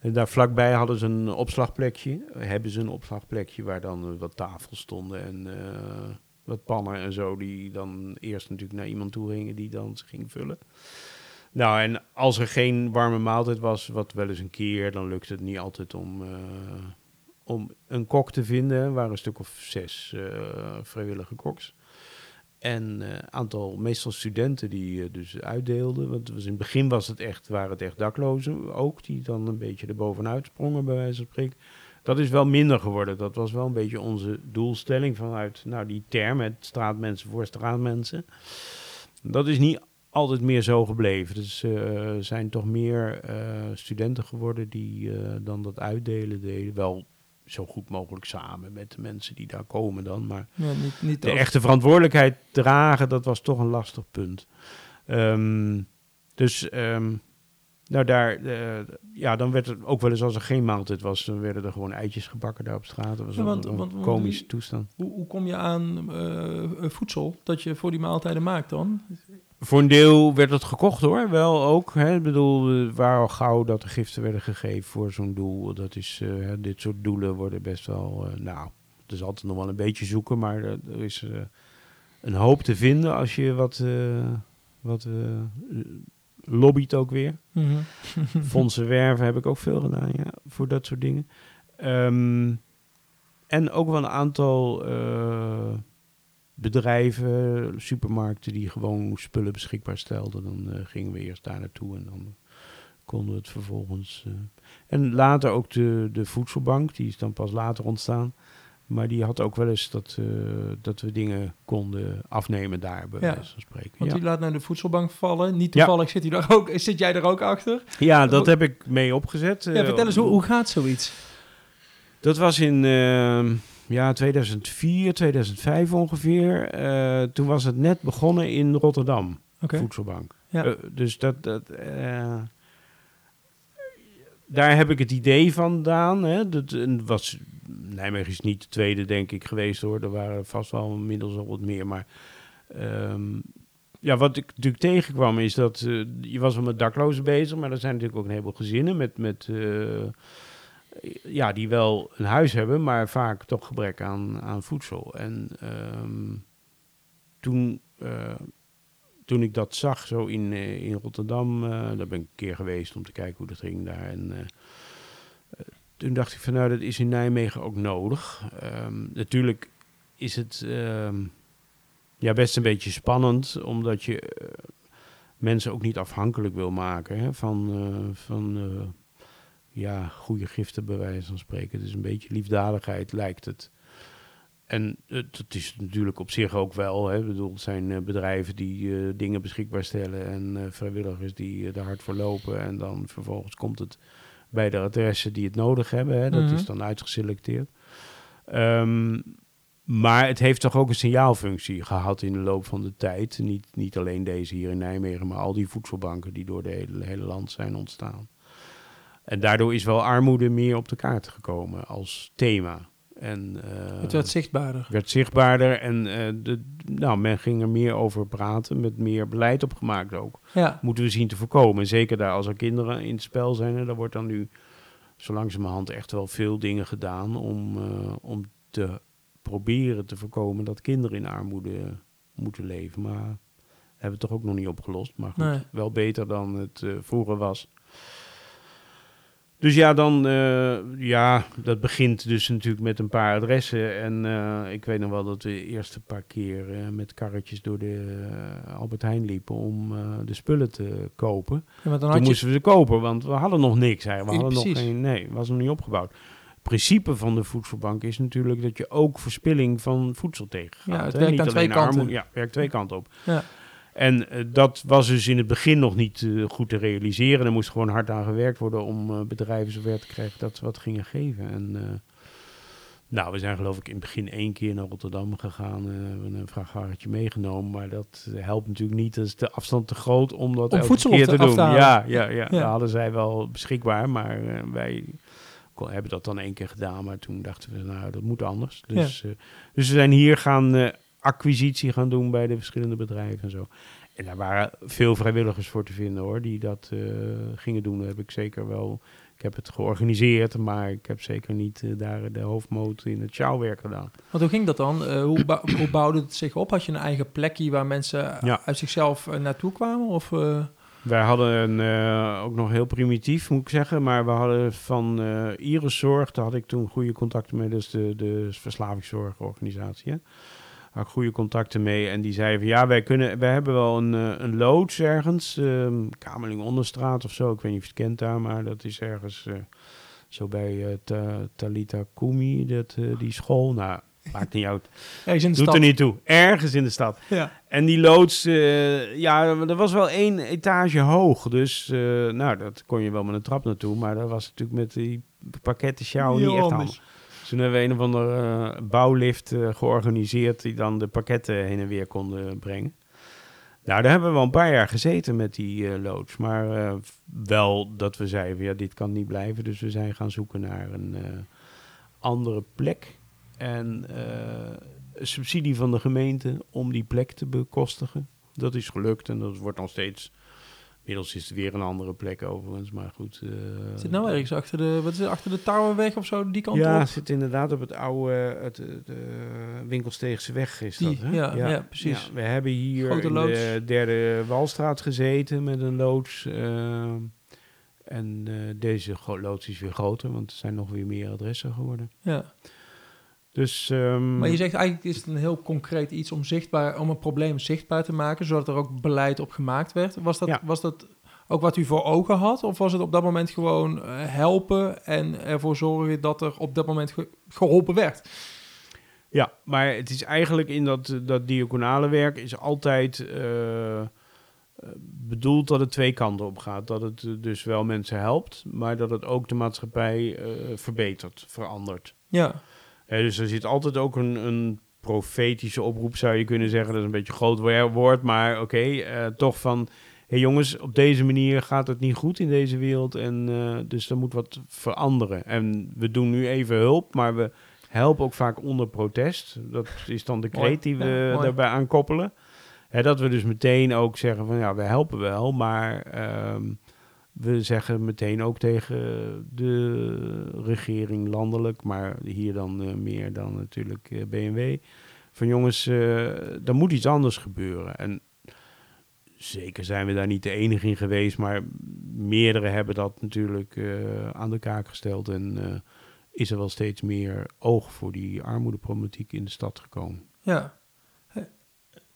En daar vlakbij hadden ze een opslagplekje. Hebben ze een opslagplekje waar dan eh, wat tafels stonden en eh, wat pannen en zo. Die dan eerst natuurlijk naar iemand toe gingen die dan ze ging vullen. Nou, en als er geen warme maaltijd was, wat wel eens een keer, dan lukte het niet altijd om, eh, om een kok te vinden. Waren een stuk of zes eh, vrijwillige koks. En een aantal, meestal studenten die eh, dus uitdeelden. Want in het begin was het echt, waren het echt daklozen ook, die dan een beetje erbovenuit sprongen, bij wijze van spreken. Dat is wel minder geworden. Dat was wel een beetje onze doelstelling vanuit nou, die term, het straatmensen voor straatmensen. Dat is niet altijd meer zo gebleven. Dus eh, zijn toch meer eh, studenten geworden die eh, dan dat uitdelen deden. Wel zo goed mogelijk samen met de mensen die daar komen dan, maar Ja, niet, niet de echte verantwoordelijkheid dragen, dat was toch een lastig punt. Ehm, dus, ehm, nou daar, eh, ja, dan werd het ook wel eens als er geen maaltijd was, dan werden er gewoon eitjes gebakken daar op straat. Dat was Ja, wel want- een want- want- komische toestand. Hoe, hoe kom je aan eh, voedsel dat je voor die maaltijden maakt dan? Voor een deel werd het gekocht hoor, wel ook. Hè. Ik bedoel, eh, waar al gauw dat er giften werden gegeven voor zo'n doel. Dat is, eh, hè, dit soort doelen worden best wel, eh, nou, het is altijd nog wel een beetje zoeken, maar er, er is, eh, een hoop te vinden als je wat, eh, wat eh, lobbyt ook weer. Mhm. Fondsen werven heb ik ook veel gedaan, ja, voor dat soort dingen. Ehm, en ook wel een aantal eh, bedrijven, supermarkten die gewoon spullen beschikbaar stelden. Dan eh, gingen we eerst daar naartoe en dan konden we het vervolgens. eh, en later ook de, de voedselbank, die is dan pas later ontstaan. Maar die had ook wel eens dat, eh, dat we dingen konden afnemen daar, bij Ja. wijze van spreken. Want Ja. die laat naar de voedselbank vallen. Niet Ja. toevallig zit, hij daar ook, zit jij er ook achter. ja, dat heb ik mee opgezet. Ja, vertel eens, hoe, hoe gaat zoiets? Dat was in ja, 2004, 2005 ongeveer. Eh, toen was het net begonnen in Rotterdam, voedselbank. Ja. Eh, dus dat... dat eh, daar heb ik het idee vandaan. Hè. Dat was, Nijmegen is niet de tweede, denk ik, geweest hoor. Er waren vast wel inmiddels al wat meer. Maar ehm, ja, wat ik natuurlijk tegenkwam is dat je was wel met daklozen bezig. Maar er zijn natuurlijk ook een heleboel gezinnen met... met ja, die wel een huis hebben, maar vaak toch gebrek aan, aan voedsel. En ehm, toen, eh, toen ik dat zag, zo in, eh, in Rotterdam, eh, daar ben ik een keer geweest om te kijken hoe dat ging daar. En toen dacht ik van, nou, dat is in Nijmegen ook nodig. Ehm, natuurlijk is het ehm, ja, best een beetje spannend, omdat je mensen ook niet afhankelijk wil maken hè, van, van ja, goede giften bij wijze van spreken. Het is een beetje liefdadigheid, lijkt het. En het, het is natuurlijk op zich ook wel. Hè. Ik bedoel, het zijn eh, bedrijven die eh, dingen beschikbaar stellen en eh, vrijwilligers die eh, er hard voor lopen. En dan vervolgens komt het bij de adressen die het nodig hebben. Hè. Dat Mhm. is dan uitgeselecteerd. Ehm, maar het heeft toch ook een signaalfunctie gehad in de loop van de tijd. Niet, niet alleen deze hier in Nijmegen, maar al die voedselbanken die door de hele, hele land zijn ontstaan. En daardoor is wel armoede meer op de kaart gekomen als thema. En, eh, Het werd zichtbaarder. werd zichtbaarder en eh, de, nou, men ging er meer over praten, met meer beleid opgemaakt ook. Ja, Moeten we zien te voorkomen. Zeker daar als er kinderen in het spel zijn. En daar wordt dan nu zo langzamerhand echt wel veel dingen gedaan om, eh, om te proberen te voorkomen dat kinderen in armoede moeten leven. Maar hebben we het toch ook nog niet opgelost. Maar goed, Nee. wel beter dan het vroeger was. Dus ja, dan, eh, ja, dat begint dus natuurlijk met een paar adressen. En eh, ik weet nog wel dat we eerst een paar keer eh, met karretjes door de Albert Heijn liepen om de spullen te kopen. Ja, Toen je... moesten we ze kopen, want we hadden nog niks. Hè. We Ja, hadden nog geen, nee, was nog niet opgebouwd. Het principe van de voedselbank is natuurlijk dat je ook verspilling van voedsel tegengaat. Ja, het hè. werkt Niet aan twee alleen kanten. armoede- ja, werkt twee kanten op. Ja. En eh, dat was dus in het begin nog niet eh, goed te realiseren. Er moest gewoon hard aan gewerkt worden om eh, bedrijven zover te krijgen dat ze wat gingen geven. En nou, we zijn geloof ik in het begin één keer naar Rotterdam gegaan. we hebben een vrachtwaggentje meegenomen. Maar dat helpt natuurlijk niet. Dat is de afstand te groot om dat Om elke voedsel keer te- doen. te ja, ja, ja, Ja. dat hadden zij wel beschikbaar. Maar wij hebben dat dan één keer gedaan. Maar toen dachten we, nou, dat moet anders. Dus, dus we zijn hier gaan acquisitie gaan doen bij de verschillende bedrijven en zo. En daar waren veel vrijwilligers voor te vinden hoor, die dat eh, gingen doen. Dat heb ik zeker wel. Ik heb het georganiseerd, maar ik heb zeker niet eh, daar de hoofdmoot in het sjouwwerk gedaan. Want hoe ging dat dan? Eh, hoe, bou- hoe bouwde het zich op? Had je een eigen plekje waar mensen Ja. uit zichzelf naartoe kwamen? Of, Wij hadden eh, ook nog heel primitief, moet ik zeggen. Maar we hadden van Iris Zorg, daar had ik toen goede contacten mee. Dus de, de verslavingszorgorganisatie. Hè. Had ik goede contacten mee. En die zeiden van ja, wij, kunnen, wij hebben wel een, eh, een loods ergens. Kamerling Onderstraat of zo. Ik weet niet of je het kent daar, maar dat is ergens eh, zo bij eh, Ta- Talita Kumi, dat, die school. Nou, maakt niet uit. de Doet stad? er niet toe. Ergens in de stad. Ja. En die loods, ja, er was wel één etage hoog. Dus, nou, dat kon je wel met een trap naartoe. Maar dat was natuurlijk met die pakketten sjouwen niet echt anders. handig. Toen hebben we een of andere eh, bouwlift eh, georganiseerd... die dan de pakketten heen en weer konden brengen. Nou, daar hebben we wel een paar jaar gezeten met die eh, loods. Maar wel dat we zeiden, ja, dit kan niet blijven. Dus we zijn gaan zoeken naar een andere plek. En subsidie van de gemeente om die plek te bekostigen. Dat is gelukt en dat wordt nog steeds Inmiddels is het weer een andere plek overigens, maar goed. eh, Zit nou ergens achter de, wat is het, achter de Touwenweg of zo, die kant ja, op? het zit inderdaad op het oude het, de, Winkelsteegse weg is Die, dat, hè? ja, ja, precies. Ja, we hebben hier in de derde Walstraat gezeten met een loods. eh, en eh, deze loods is weer groter, want er zijn nog weer meer adressen geworden. Ja. Dus, ehm, Maar je zegt eigenlijk is het een heel concreet iets om, zichtbaar, om een probleem zichtbaar te maken, zodat er ook beleid op gemaakt werd. Was dat, Ja. was dat ook wat u voor ogen had? Of was het op dat moment gewoon eh, helpen en ervoor zorgen dat er op dat moment ge- geholpen werd? Ja, maar het is eigenlijk in dat, dat diaconale werk is altijd eh, eh, bedoeld dat het twee kanten op gaat. Dat het eh, dus wel mensen helpt, maar dat het ook de maatschappij eh, verbetert, verandert. Ja, dus er zit altijd ook een, een profetische oproep, zou je kunnen zeggen. Dat is een beetje groot wo- woord, maar oké, eh, toch van... Hé jongens, op deze manier gaat het niet goed in deze wereld en eh, dus er moet wat veranderen. En we doen nu even hulp, maar we helpen ook vaak onder protest. Dat is dan de kreet die we Ja, daarbij aankoppelen. Hè, dat we dus meteen ook zeggen van ja, we helpen wel, maar ehm, we zeggen meteen ook tegen de regering landelijk, maar hier dan eh, meer dan natuurlijk eh, BMW. Van jongens, eh er moet iets anders gebeuren. En zeker zijn we daar niet de enige in geweest, maar meerdere hebben dat natuurlijk aan de kaak gesteld. En is er wel steeds meer oog voor die armoedeproblematiek in de stad gekomen. ja.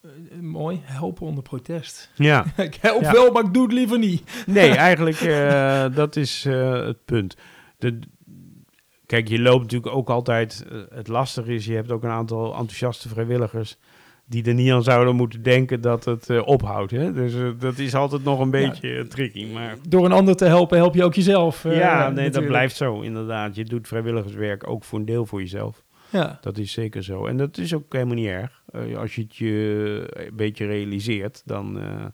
Eh, eh, mooi, helpen onder protest. Ja, ik help Ja. wel, maar ik doe het liever niet. nee, eigenlijk uh, dat is uh, het punt. De, kijk, je loopt natuurlijk ook altijd. Het lastige is, je hebt ook een aantal enthousiaste vrijwilligers die er niet aan zouden moeten denken dat het uh, ophoudt. Hè? Dus uh, dat is altijd nog een beetje ja. tricky. Maar... Door een ander te helpen, help je ook jezelf. Uh, ja, nee, natuurlijk. dat blijft zo, inderdaad. Je doet vrijwilligerswerk ook voor een deel voor jezelf. Ja. Dat is zeker zo. En dat is ook helemaal niet erg. Uh, als je het je een beetje realiseert, dan, uh,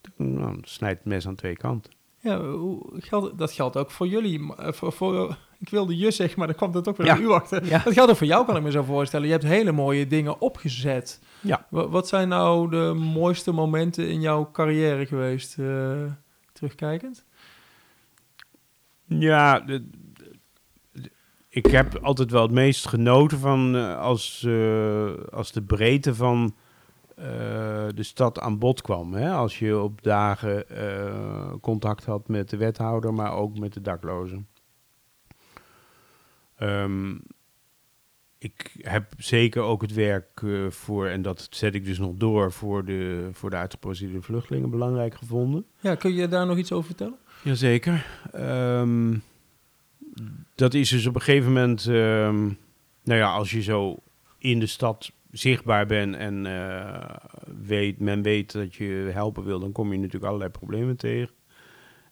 dan nou, snijdt het mes aan twee kanten. Ja, hoe, geldt, dat geldt ook voor jullie. uh, Voor, voor, ik wilde je zeggen, maar dan kwam dat ook weer ja. u achter. Ja. Dat geldt ook voor jou, kan ik me zo voorstellen. Je hebt hele mooie dingen opgezet. Ja. Wat, wat zijn nou de mooiste momenten in jouw carrière geweest, uh, terugkijkend? Ja, de, ik heb altijd wel het meest genoten van uh, als, uh, als de breedte van uh, de stad aan bod kwam. Hè? Als je op dagen contact had met de wethouder, maar ook met de daklozen. Um, ik heb zeker ook het werk voor, en dat zet ik dus nog door, voor de, voor de uitgeprocedeerde vluchtelingen belangrijk gevonden. Ja, kun je daar nog iets over vertellen? Jazeker. Um, dat is dus op een gegeven moment, um, nou ja, als je zo in de stad zichtbaar bent en uh, weet, men weet dat je helpen wil, dan kom je natuurlijk allerlei problemen tegen.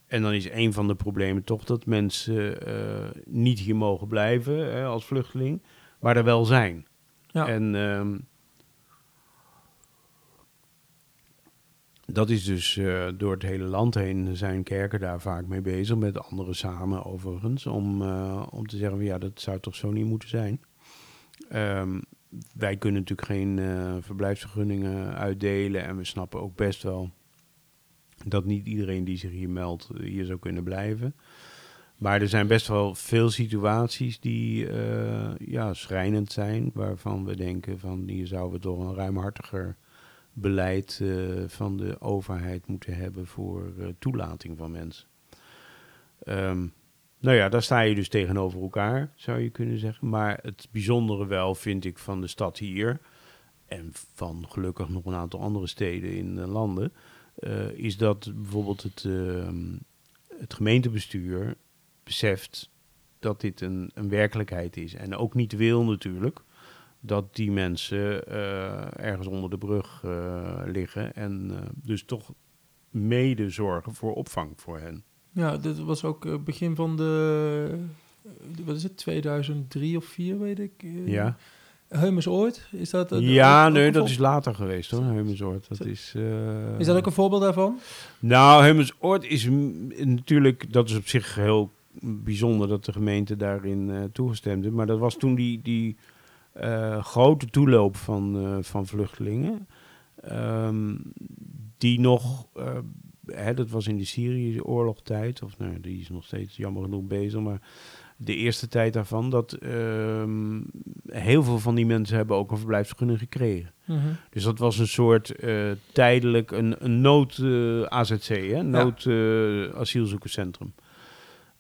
En dan is een van de problemen toch dat mensen uh, niet hier mogen blijven hè, als vluchteling maar er wel zijn. Ja. En um, dat is dus uh, door het hele land heen zijn kerken daar vaak mee bezig, met anderen samen overigens, om, uh, om te zeggen, ja, dat zou toch zo niet moeten zijn. Um, wij kunnen natuurlijk geen uh, verblijfsvergunningen uitdelen en we snappen ook best wel dat niet iedereen die zich hier meldt hier zou kunnen blijven. Maar er zijn best wel veel situaties die ja, schrijnend zijn, waarvan we denken van hier zouden we toch een ruimhartiger beleid uh, van de overheid moeten hebben voor uh, toelating van mensen. Um, nou ja, daar sta je dus tegenover elkaar, zou je kunnen zeggen. Maar het bijzondere wel vind ik van de stad hier en van gelukkig nog een aantal andere steden in de landen, is dat bijvoorbeeld het, het gemeentebestuur beseft dat dit een, een werkelijkheid is. En ook niet wil natuurlijk dat die mensen uh, ergens onder de brug uh, liggen. En uh, dus toch mede zorgen voor opvang voor hen. Ja, dit was ook begin van de, wat is het, 2003 of 4 weet ik. ja. Ooit, is dat? dat ja, ook, nee, ook dat is later geweest hoor, Ooit. Dat is, is dat ook een voorbeeld daarvan? Nou, Heumers Ooit is natuurlijk, dat is op zich heel bijzonder dat de gemeente daarin uh, toegestemd heeft. Maar dat was toen die, die grote toeloop van, uh, van vluchtelingen. Um, die nog hè, dat was in de Syrië-oorlogtijd, of nou, die is nog steeds jammer genoeg bezig, maar de eerste tijd daarvan, dat ehm, heel veel van die mensen hebben ook een verblijfsvergunning gekregen. Mhm. Dus dat was een soort eh, tijdelijk, een, een nood-AZC, hè? nood eh,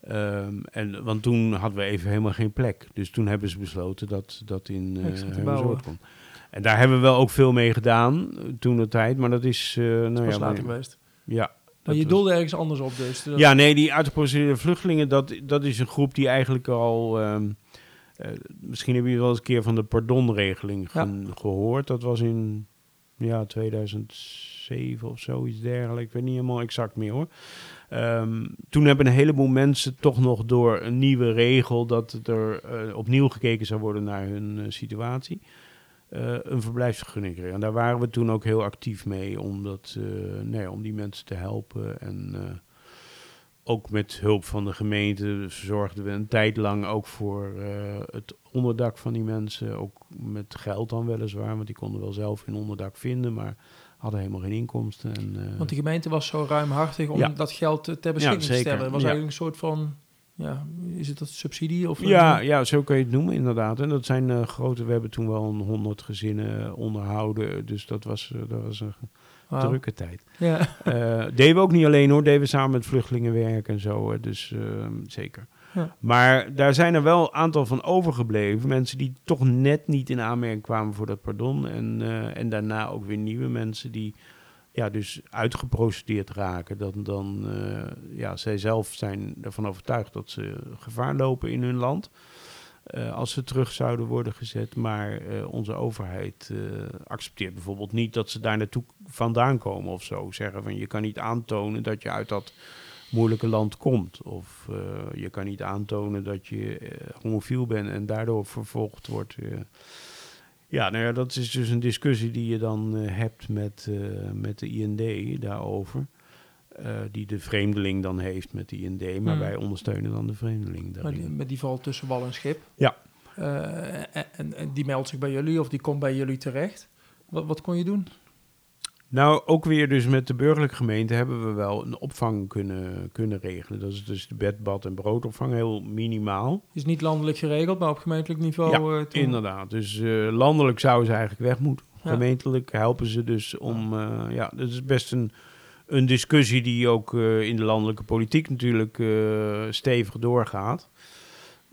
Ehm, en, want toen hadden we even helemaal geen plek. Dus toen hebben ze besloten dat dat in uh, kon. En daar hebben we wel ook veel mee gedaan eh, toen de tijd. Maar dat is... eh nou Dat ja, later geweest. ja, Maar je doelde ergens anders op dus. Dat- ja, nee, die uitgeprocedeerde vluchtelingen, dat, dat is een groep die eigenlijk al... ehm, eh, misschien heb je wel eens een keer van de pardonregeling Ja. gehoord. Dat was in ja, 2007 of zoiets dergelijks. Ik weet niet helemaal exact meer hoor. Ehm, toen hebben een heleboel mensen toch nog door een nieuwe regel... dat er eh, opnieuw gekeken zou worden naar hun eh, situatie... eh, een verblijfsvergunning kregen. En daar waren we toen ook heel actief mee om, nee, om die mensen te helpen. En ook met hulp van de gemeente zorgden we een tijd lang ook voor het onderdak van die mensen. Ook met geld dan weliswaar, want die konden wel zelf hun onderdak vinden, maar hadden helemaal geen inkomsten. En, eh, Want de gemeente was zo ruimhartig om Ja. dat geld eh, ter beschikking te zeker. stellen. Het was Ja. eigenlijk een soort van, ja, is het dat subsidie? Of, ja, eh, ja, zo kun je het noemen inderdaad. En dat zijn grote, we hebben toen wel een honderd gezinnen onderhouden, dus dat was, dat was een drukke tijd. Ja. Deden we ook niet alleen hoor, deden we samen met vluchtelingenwerk en zo, dus eh, zeker. Maar daar zijn er wel een aantal van overgebleven. Mensen die toch net niet in aanmerking kwamen voor dat pardon. En, eh, en daarna ook weer nieuwe mensen die ja, dus uitgeprocedeerd raken. Dan, dan eh, ja, zij zelf zijn ervan overtuigd dat ze gevaar lopen in hun land. eh, als ze terug zouden worden gezet. Maar onze overheid accepteert bijvoorbeeld niet dat ze daar naartoe vandaan komen of zo. Zeggen van je kan niet aantonen dat je uit dat moeilijke land komt. Of eh, je kan niet aantonen dat je eh, homofiel bent en daardoor vervolgd wordt. eh. Ja, nou ja, dat is dus een discussie die je dan hebt met, met de IND daarover. Die de vreemdeling dan heeft met de IND, maar Hmm. wij ondersteunen dan de vreemdeling Maar die, met die valt tussen wal en schip. Ja. En, en- en die meldt zich bij jullie of die komt bij jullie terecht. Wat, wat kon je doen? Nou, ook weer dus met de burgerlijke gemeente hebben we wel een opvang kunnen, kunnen regelen. Dat is dus de bed, bad en broodopvang, heel minimaal. Is niet landelijk geregeld, maar op gemeentelijk niveau. Ja, eh, toen- Inderdaad, dus eh, landelijk zouden ze eigenlijk weg moeten. Ja. Gemeentelijk helpen ze dus om... eh, ja, dat is best een, een discussie die ook in de landelijke politiek natuurlijk stevig doorgaat.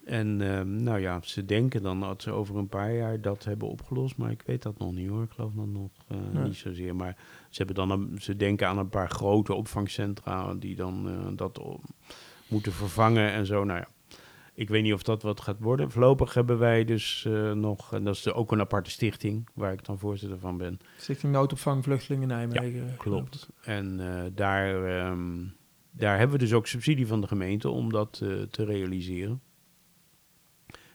En eh, nou ja, ze denken dan dat ze over een paar jaar dat hebben opgelost. Maar ik weet dat nog niet hoor. Ik geloof dat nog eh, Nee. niet zozeer. Maar ze, hebben dan een- ze denken aan een paar grote opvangcentra die dan eh, dat moeten vervangen en zo. Nou ja, ik weet niet of dat wat gaat worden. Voorlopig hebben wij dus eh, nog, en dat is ook een aparte stichting, waar ik dan voorzitter van ben. Stichting Noodopvang Vluchtelingen Nijmegen. Klopt. En daar, ehm, daar hebben we dus ook subsidie van de gemeente om dat te realiseren.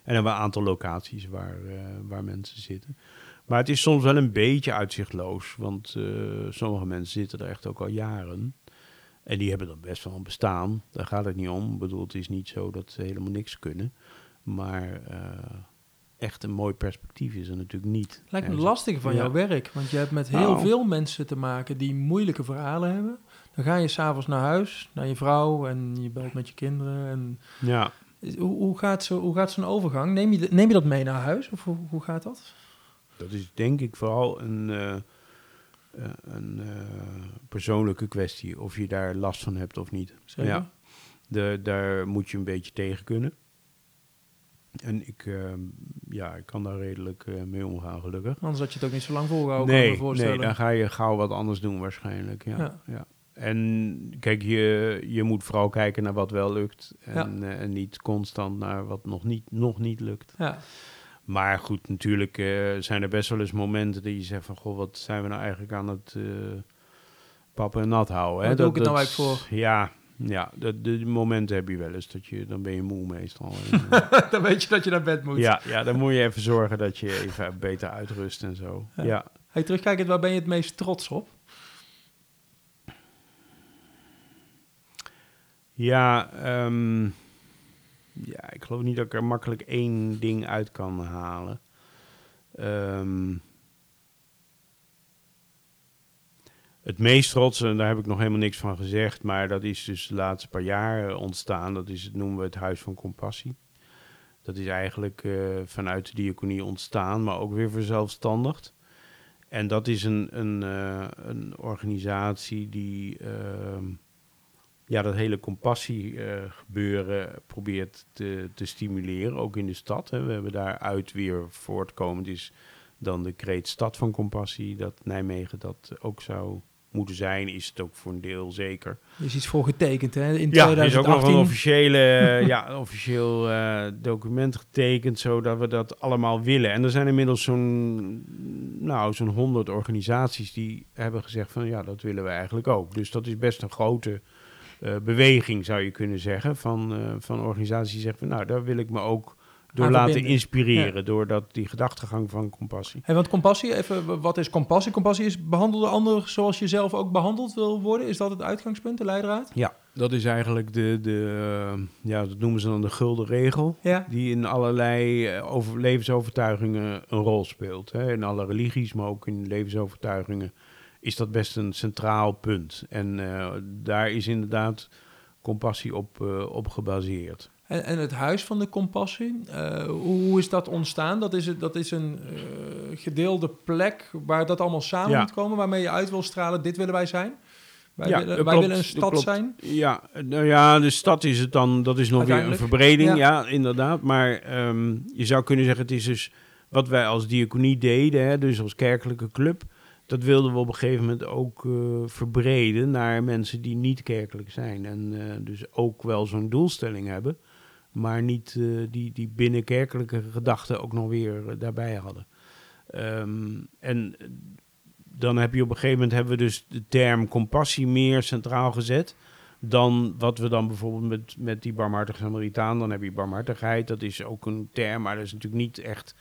En hebben we een aantal locaties waar, eh, waar mensen zitten. Maar het is soms wel een beetje uitzichtloos, want eh, sommige mensen zitten er echt ook al jaren. En die hebben dan best wel een bestaan. Daar gaat het niet om. Ik bedoel, het is niet zo dat ze helemaal niks kunnen. Maar eh, echt een mooi perspectief is er natuurlijk niet. Lijkt me lastig van Ja. jouw werk, want je hebt met heel Nou. veel mensen te maken die moeilijke verhalen hebben. Dan ga je s'avonds naar huis, naar je vrouw en je belt met je kinderen. En Ja, hoe, hoe gaat zo- hoe gaat zo'n overgang? Neem je, neem je dat mee naar huis of hoe, hoe gaat dat? Dat is denk ik vooral een, eh, eh, een eh, persoonlijke kwestie. Of je daar last van hebt of niet. Zeker? Ja. De, daar moet je een beetje tegen kunnen. En ik, ja, ik kan daar redelijk mee omgaan, gelukkig. Anders had je het ook niet zo lang volgehouden, nee, nee, dan ga je gauw wat anders doen waarschijnlijk. Ja, Ja. ja. En kijk, je, je moet vooral kijken naar wat wel lukt. En, eh, en niet constant naar wat nog niet, nog niet lukt. Ja, Maar goed, natuurlijk eh, zijn er best wel eens momenten dat je zegt van... Goh, wat zijn we nou eigenlijk aan het eh pappen en nat houden. Hè? Doe ik het nou eigenlijk voor? Ja, ja dat, de, momenten heb je wel eens. Dat je, dan ben je moe meestal. Dan weet je dat je naar bed moet. ja, ja, dan moet je even zorgen dat je even beter uitrust en zo. Ja. Ja. Hey, terugkijkend, waar ben je het meest trots op? Ja, ehm, ja, ik geloof niet dat ik er makkelijk één ding uit kan halen. Ehm, het meest trots, en daar heb ik nog helemaal niks van gezegd, maar dat is dus de laatste paar jaar eh, ontstaan. Dat is, noemen we het Huis van Compassie. Dat is eigenlijk uh, vanuit de diaconie ontstaan, maar ook weer verzelfstandigd. En dat is een, een, uh, een organisatie die ehm, ja, dat hele compassie gebeuren probeert te, te stimuleren, ook in de stad. Hè. We hebben daaruit weer voortkomend is dan de kreet Stad van Compassie, dat Nijmegen dat ook zou moeten zijn, is het ook voor een deel zeker. Er is iets voor getekend, hè? In ja, 2018. er is ook nog een officiële, ja, officieel uh, document getekend, zodat we dat allemaal willen. En er zijn inmiddels zo'n, nou, zo'n honderd organisaties die hebben gezegd van, ja, dat willen we eigenlijk ook. Dus dat is best een grote uh, beweging, zou je kunnen zeggen, van, uh, van organisaties die zeggen van, nou, daar wil ik me ook door laten inspireren, door dat, die gedachtegang van compassie. Hey, want compassie, even, wat is compassie? Compassie is behandelde anderen zoals je zelf ook behandeld wil worden. Is dat het uitgangspunt, de leidraad? Ja, dat is eigenlijk de, de uh, ja, dat noemen ze dan de gulden regel, ja. die in allerlei over, levensovertuigingen een rol speelt. Hè. In alle religies, maar ook in levensovertuigingen is dat best een centraal punt. En uh, daar is inderdaad compassie op, op gebaseerd. En, en, het Huis van de Compassie, uh, hoe, is dat ontstaan? Dat is, dat is een uh, gedeelde plek waar dat allemaal samen ja. moet komen, waarmee je uit wil stralen, dit willen wij zijn. Wij, ja, willen, wij willen een stad zijn. Ja, nou ja, de stad is het dan, dat is nog weer een verbreding, ja, ja inderdaad. Maar um, je zou kunnen zeggen, het is dus wat wij als diaconie deden, hè, dus als kerkelijke club, dat wilden we op een gegeven moment ook uh, verbreden naar mensen die niet kerkelijk zijn. En dus ook wel zo'n doelstelling hebben maar niet uh, die, die binnenkerkelijke gedachten ook nog weer daarbij hadden. Um, en dan heb je op een gegeven moment hebben we dus de term compassie meer centraal gezet dan wat we dan bijvoorbeeld met, met die barmhartige Samaritaan, dan heb je barmhartigheid, dat is ook een term, maar dat is natuurlijk niet echt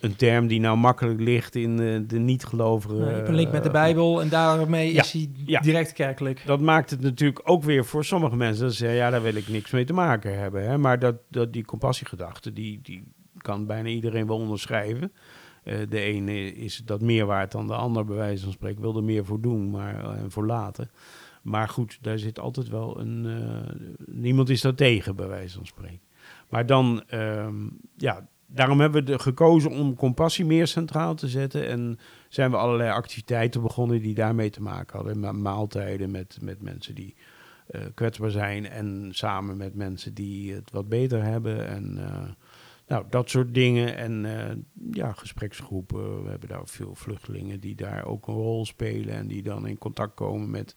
een term die nou makkelijk ligt in de, de niet-gelovigen. Nee, een link met de Bijbel en daarmee is hij direct kerkelijk. Dat maakt het natuurlijk ook weer voor sommige mensen dat ze zeggen, ja, daar wil ik niks mee te maken hebben. Hè? Maar dat, dat die compassiegedachte, die, die kan bijna iedereen wel onderschrijven. Uh, de ene is dat meer waard dan de ander, bij wijze van spreken, wil er meer voor doen, maar uh, voor laten. Maar goed, daar zit altijd wel een. Uh, niemand is daar tegen, bij wijze van spreken. Maar dan, um, ja, daarom hebben we gekozen om compassie meer centraal te zetten. En zijn we allerlei activiteiten begonnen die daarmee te maken hadden. maaltijden met, met mensen die uh, kwetsbaar zijn. En samen met mensen die het wat beter hebben. En uh, nou, dat soort dingen. En uh, ja, gespreksgroepen. We hebben daar veel vluchtelingen die daar ook een rol spelen. En die dan in contact komen met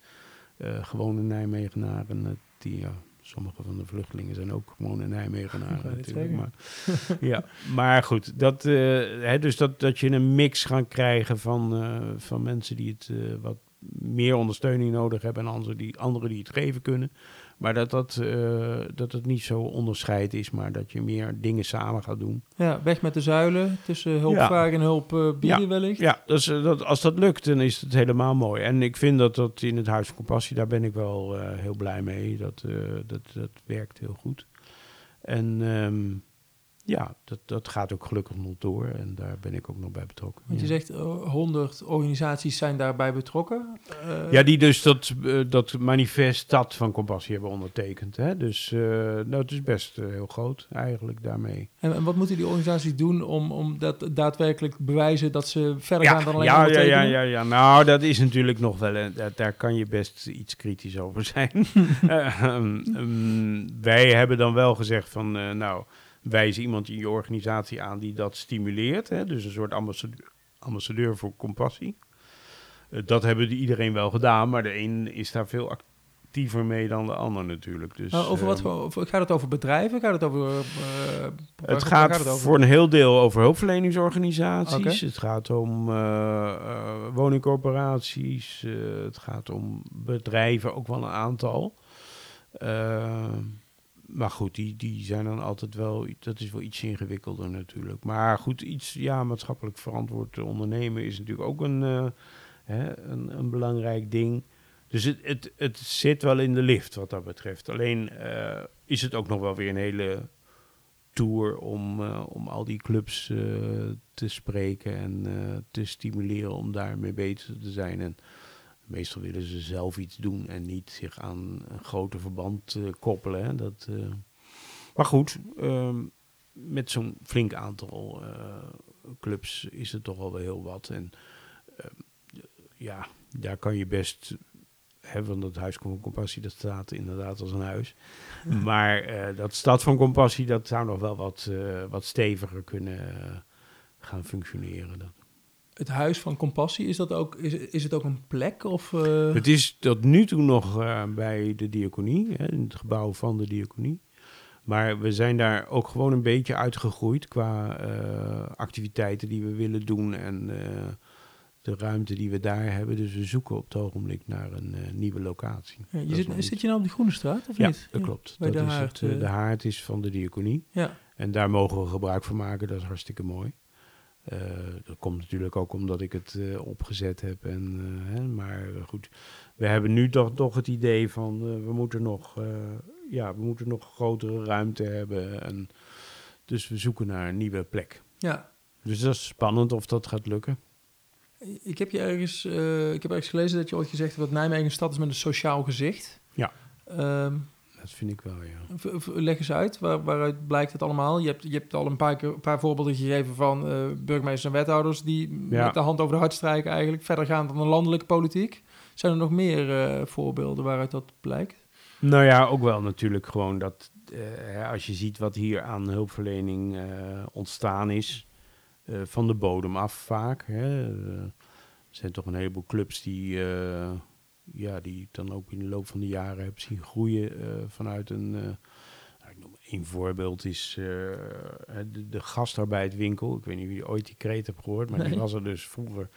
gewone Nijmegenaren. Die Sommige van de vluchtelingen zijn ook gewoon in Nijmegenaren natuurlijk. Maar, ja, maar goed, dat, uh, hè, dus dat, dat je een mix gaat krijgen van, uh, van mensen die het uh, wat meer ondersteuning nodig hebben en anderen die, anderen die het geven kunnen. Maar dat, dat, uh, dat het niet zo onderscheid is, maar dat je meer dingen samen gaat doen. Ja, weg met de zuilen tussen hulpvragen ja. en hulp uh, bieden ja. wellicht. Ja, dus, dat, als dat lukt, dan is het helemaal mooi. En ik vind dat dat in het Huis van Compassie, daar ben ik wel heel blij mee. Dat, dat, dat werkt heel goed. En um, ja, dat, dat gaat ook gelukkig nog door en daar ben ik ook nog bij betrokken. Want je ja. zegt uh, 100 organisaties zijn daarbij betrokken? Uh, ja, die dus dat, uh, dat manifest dat van Compassie hebben ondertekend. Hè? Dus nou, het is best heel groot eigenlijk daarmee. En, en, wat moeten die organisaties doen om, om dat daadwerkelijk bewijzen dat ze verder ja, gaan dan alleen ja, ja, ja, ja, ja, nou dat is natuurlijk nog wel, daar, daar kan je best iets kritisch over zijn. um, um, wij hebben dan wel gezegd van, nou wijzen iemand in je organisatie aan die dat stimuleert. Hè? Dus een soort ambassadeur, ambassadeur voor compassie. Uh, dat hebben iedereen wel gedaan, maar de een is daar veel actiever mee dan de ander natuurlijk. Dus, over wat voor, over, gaat het over bedrijven? Gaat het over... Uh, het gaat, gaat het over? voor een heel deel over hulpverleningsorganisaties. Okay. Het gaat om woningcorporaties. het gaat om bedrijven, ook wel een aantal maar goed, die, die zijn dan altijd wel, dat is wel iets ingewikkelder natuurlijk. Maar goed, iets ja, maatschappelijk verantwoord ondernemen is natuurlijk ook een, uh, hè, een, een, belangrijk ding. Dus het, het, het zit wel in de lift wat dat betreft. Alleen uh, is het ook nog wel weer een hele tour om, uh, om al die clubs te spreken en te stimuleren om daarmee bezig te zijn. En meestal willen ze zelf iets doen en niet zich aan een groter verband eh, koppelen. Hè. Dat, eh, Maar goed, ehm, met zo'n flink aantal eh, clubs is het toch wel weer heel wat. En ehm, ja, daar kan je best hebben, want dat huis van compassie, dat staat inderdaad als een huis. Maar eh, dat stad van compassie, dat zou nog wel wat, eh, wat steviger kunnen gaan functioneren. Dat. Het huis van compassie, is, dat ook, is, is het ook een plek? Of, eh, Het is tot nu toe nog eh, bij de diaconie, hè, in het gebouw van de diaconie. Maar we zijn daar ook gewoon een beetje uitgegroeid qua eh, activiteiten die we willen doen en de ruimte die we daar hebben. Dus we zoeken op het ogenblik naar een nieuwe locatie. ja, je zit, zit je nou op de Groene Straat, of Ja, niet? dat klopt. bij dat de is haard, het, de haard is van de diaconie. Ja, En daar mogen we gebruik van maken, dat is hartstikke mooi. Eh, dat komt natuurlijk ook omdat ik het eh, opgezet heb. En, eh, hè, maar goed, we hebben nu toch, toch het idee van we moeten nog, ja, we moeten nog grotere ruimte hebben. En, dus we zoeken naar een nieuwe plek. ja. Dus dat is spannend of dat gaat lukken. Ik heb je ergens, ik heb ergens gelezen dat je ooit gezegd hebt dat Nijmegen een stad is met een sociaal gezicht. Ja. Ehm, Dat vind ik wel, ja. leg eens uit, waar, waaruit blijkt het allemaal? Je hebt, je hebt al een paar, keer, een paar voorbeelden gegeven van eh, burgemeesters en wethouders die Ja. met de hand over de hart strijken eigenlijk, verder gaan dan de landelijke politiek. Zijn er nog meer eh, voorbeelden waaruit dat blijkt? Nou ja, ook wel natuurlijk gewoon dat eh, als je ziet wat hier aan hulpverlening ontstaan is, van de bodem af vaak. Hè, er zijn toch een heleboel clubs die, ja, die ik dan ook in de loop van de jaren heb zien groeien eh, vanuit een. eh, nou, ik noem één voorbeeld is eh, de, de gastarbeidwinkel. Ik weet niet of je ooit die kreet hebt gehoord, maar die was er dus vroeger.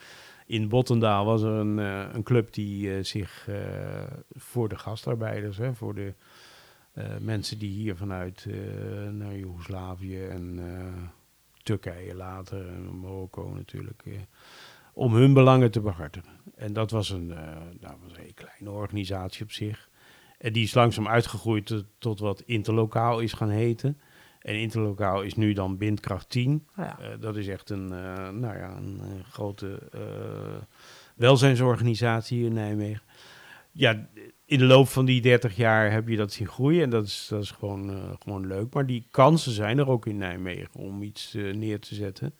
In Bottendaal was er een, een club die zich voor de gastarbeiders, hè, voor de mensen die hier vanuit eh, naar Joegoslavië en eh, Turkije later, en Marokko natuurlijk, om hun belangen te behartigen. En dat was een, eh, nou, was een hele kleine organisatie op zich. En die is langzaam uitgegroeid tot, tot wat Interlokaal is gaan heten. En Interlokaal is nu dan Bindkracht 10. Nou ja, Eh, dat is echt een, eh, nou ja, een grote welzijnsorganisatie hier in Nijmegen. Ja, in de loop van die 30 jaar heb je dat zien groeien en dat is, dat is gewoon, gewoon leuk. Maar die kansen zijn er ook in Nijmegen om iets neer te zetten.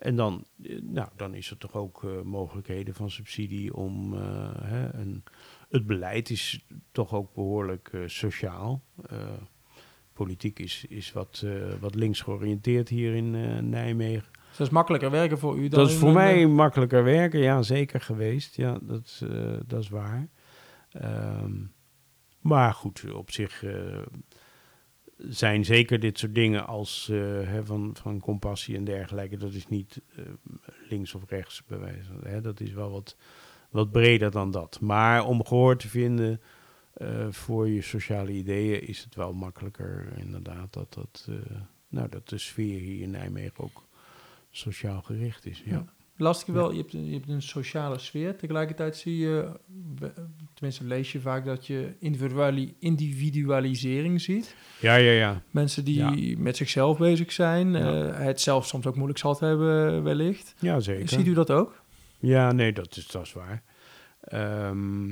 En dan, eh, nou, dan is er toch ook eh, mogelijkheden van subsidie om... eh, hè, en het beleid is toch ook behoorlijk eh, sociaal. Politiek is, is wat, wat links georiënteerd hier in Nijmegen. dus dat is makkelijker werken voor u dan Dat is voor een, mij makkelijker werken, ja, zeker geweest. Ja, dat, is, dat is waar. Ehm, maar goed, op zich zijn zeker dit soort dingen als eh, hè, van, van compassie en dergelijke. Dat is niet eh, links of rechts bij. Hè, dat is wel wat, wat breder dan dat. Maar om gehoor te vinden eh, voor je sociale ideeën is het wel makkelijker inderdaad dat, dat, nou, dat de sfeer hier in Nijmegen ook sociaal gericht is. Ja. Lastig wel, je hebt, een- je hebt een sociale sfeer. Tegelijkertijd zie je, tenminste lees je vaak dat je individuali- individualisering ziet. Ja, ja, ja. Mensen die met zichzelf bezig zijn, Ja. eh, het zelf soms ook moeilijk zal hebben wellicht. Ja, zeker. Ziet u dat ook? Ja, nee, dat is, dat is waar. Ehm,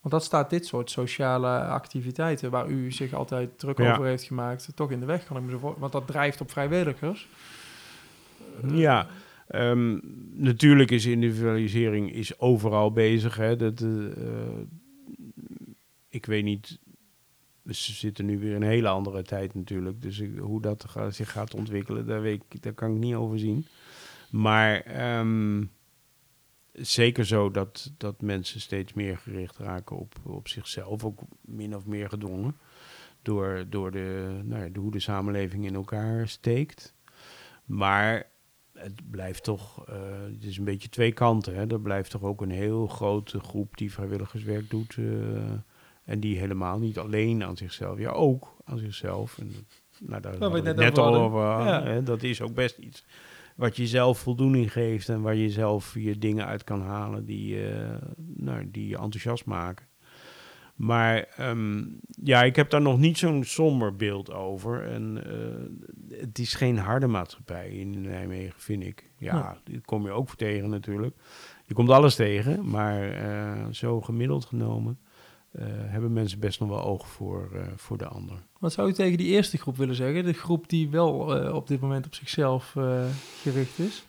Want dat staat dit soort sociale activiteiten, waar u zich altijd druk over heeft gemaakt, toch in de weg, kan ik me zo voor. Want dat drijft op vrijwilligers. ja, ehm, natuurlijk is individualisering is overal bezig. Hè. Dat, eh, ik weet niet, we zitten nu weer in een hele andere tijd natuurlijk. Dus hoe dat zich gaat ontwikkelen, daar, weet ik, daar kan ik niet over zien. Maar ehm, zeker zo dat, dat mensen steeds meer gericht raken op, op zichzelf, ook min of meer gedwongen. Door, door de, nou ja, hoe de samenleving in elkaar steekt. Maar het blijft toch, eh, het is een beetje twee kanten. Hè. Er blijft toch ook een heel grote groep die vrijwilligerswerk doet. eh, en die helemaal niet alleen aan zichzelf, ja ook aan zichzelf. En, nou, daar we het net al over Ja. hè. Dat is ook best iets wat je zelf voldoening geeft en waar je zelf je dingen uit kan halen die, eh, nou, die je enthousiast maken. Maar ehm, ja, ik heb daar nog niet zo'n somber beeld over. En eh, het is geen harde maatschappij in Nijmegen, vind ik. Ja, Ja. die kom je ook voor tegen natuurlijk. Je komt alles tegen, maar eh, zo gemiddeld genomen eh, hebben mensen best nog wel oog voor, voor de ander. Wat zou je tegen die eerste groep willen zeggen? De groep die wel op dit moment op zichzelf gericht is.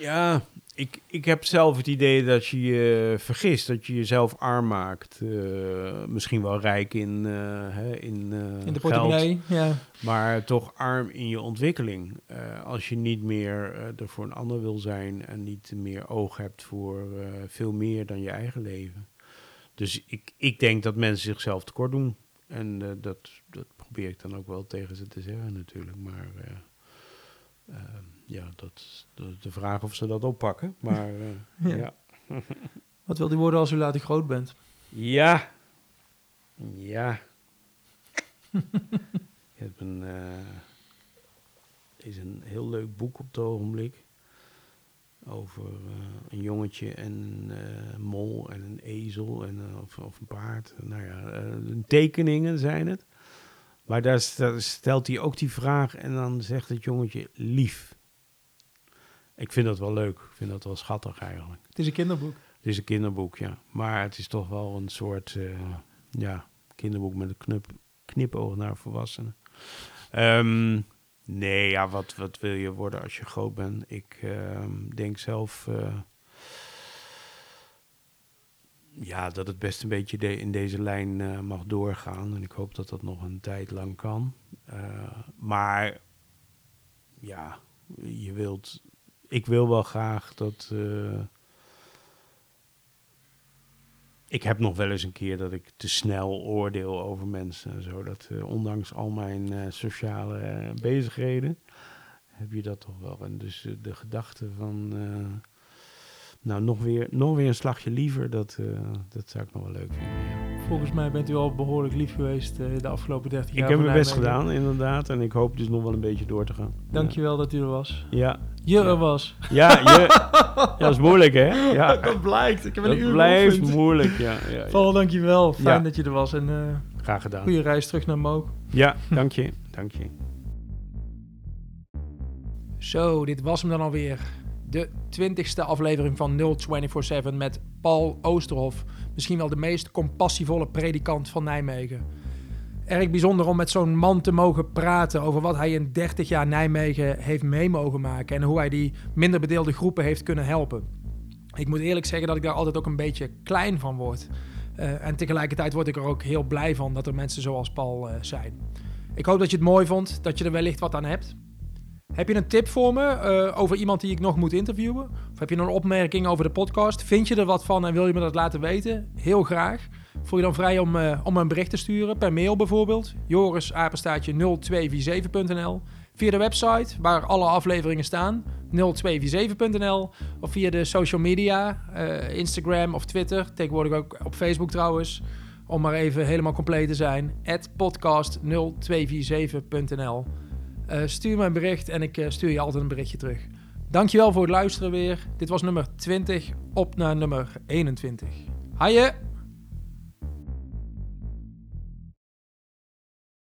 Ja, ik, ik heb zelf het idee dat je je vergist, dat je jezelf arm maakt. Eh, misschien wel rijk in, eh, hè, in, eh, In de geld, portemonnee, ja. maar toch arm in je ontwikkeling. Als je niet meer er voor een ander wil zijn en niet meer oog hebt voor veel meer dan je eigen leven. Dus ik, ik denk dat mensen zichzelf tekort doen. En dat, dat probeer ik dan ook wel tegen ze te zeggen natuurlijk. Maar eh, eh, ja, dat de, de vraag of ze dat oppakken. Maar eh, Ja. ja. Wat wil die worden als u later groot bent? Ja. Ja. Ik heb een, eh, is een heel leuk boek op het ogenblik. Over eh, een jongetje en een mol en een ezel en, of, of een paard. Nou ja, tekeningen zijn het. Maar daar st- stelt hij ook die vraag en dan zegt het jongetje lief. Ik vind dat wel leuk. Ik vind dat wel schattig eigenlijk. Het is een kinderboek. Het is een kinderboek, ja. Maar het is toch wel een soort eh, ja, kinderboek met een knup, knipoog naar volwassenen. Ehm, nee, ja, wat, wat wil je worden als je groot bent? Ik ehm, denk zelf eh, ja, dat het best een beetje de- in deze lijn eh, mag doorgaan. En ik hoop dat dat nog een tijd lang kan. Maar ja, je wilt... Ik wil wel graag dat... eh, ik heb nog wel eens een keer dat ik te snel oordeel over mensen. en Zo dat eh, ondanks al mijn eh, sociale bezigheden heb je dat toch wel. En dus de gedachte van, nou nog weer, nog weer een slagje liever, dat, dat zou ik nog wel leuk vinden. ja. Volgens mij bent u al behoorlijk lief geweest eh, de afgelopen 30 jaar. Ik heb mijn best gedaan, inderdaad. En ik hoop dus nog wel een beetje door te gaan. Dankjewel dat u er was. Ja, Je Ja. er was. ja, je, ja dat is moeilijk hè? Ja, dat blijkt. Ik heb een dat uur blijft geoefend. moeilijk. Ja, ja, ja. Paul, dankjewel. Fijn Ja. dat je er was. En eh Graag gedaan. goede reis terug naar Moog. Ja, dank je. Dank je. Zo, dit was hem dan alweer. De twintigste aflevering van 0247 met Paul Oosterhof. Misschien wel de meest compassievolle predikant van Nijmegen. Erg bijzonder om met zo'n man te mogen praten over wat hij in 30 jaar Nijmegen heeft mee mogen maken. En hoe hij die minder bedeelde groepen heeft kunnen helpen. Ik moet eerlijk zeggen dat ik daar altijd ook een beetje klein van word. Eh, en tegelijkertijd word ik er ook heel blij van dat er mensen zoals Paul eh, zijn. Ik hoop dat je het mooi vond, dat je er wellicht wat aan hebt. Heb je een tip voor me eh, over iemand die ik nog moet interviewen? Of heb je een opmerking over de podcast? Vind je er wat van en wil je me dat laten weten? Heel graag. Voel je dan vrij om, eh, om een bericht te sturen, per mail bijvoorbeeld. jorisapenstaatje 0247.nl Via de website, waar alle afleveringen staan, 0247.nl Of via de social media, eh, Instagram of Twitter. Tegenwoordig ook op Facebook trouwens. Om maar even helemaal compleet te zijn. podcast0247.nl eh, stuur me een bericht en ik eh, stuur je altijd een berichtje terug. Dankjewel voor het luisteren weer. Dit was nummer 20, op naar nummer 21. Haaien!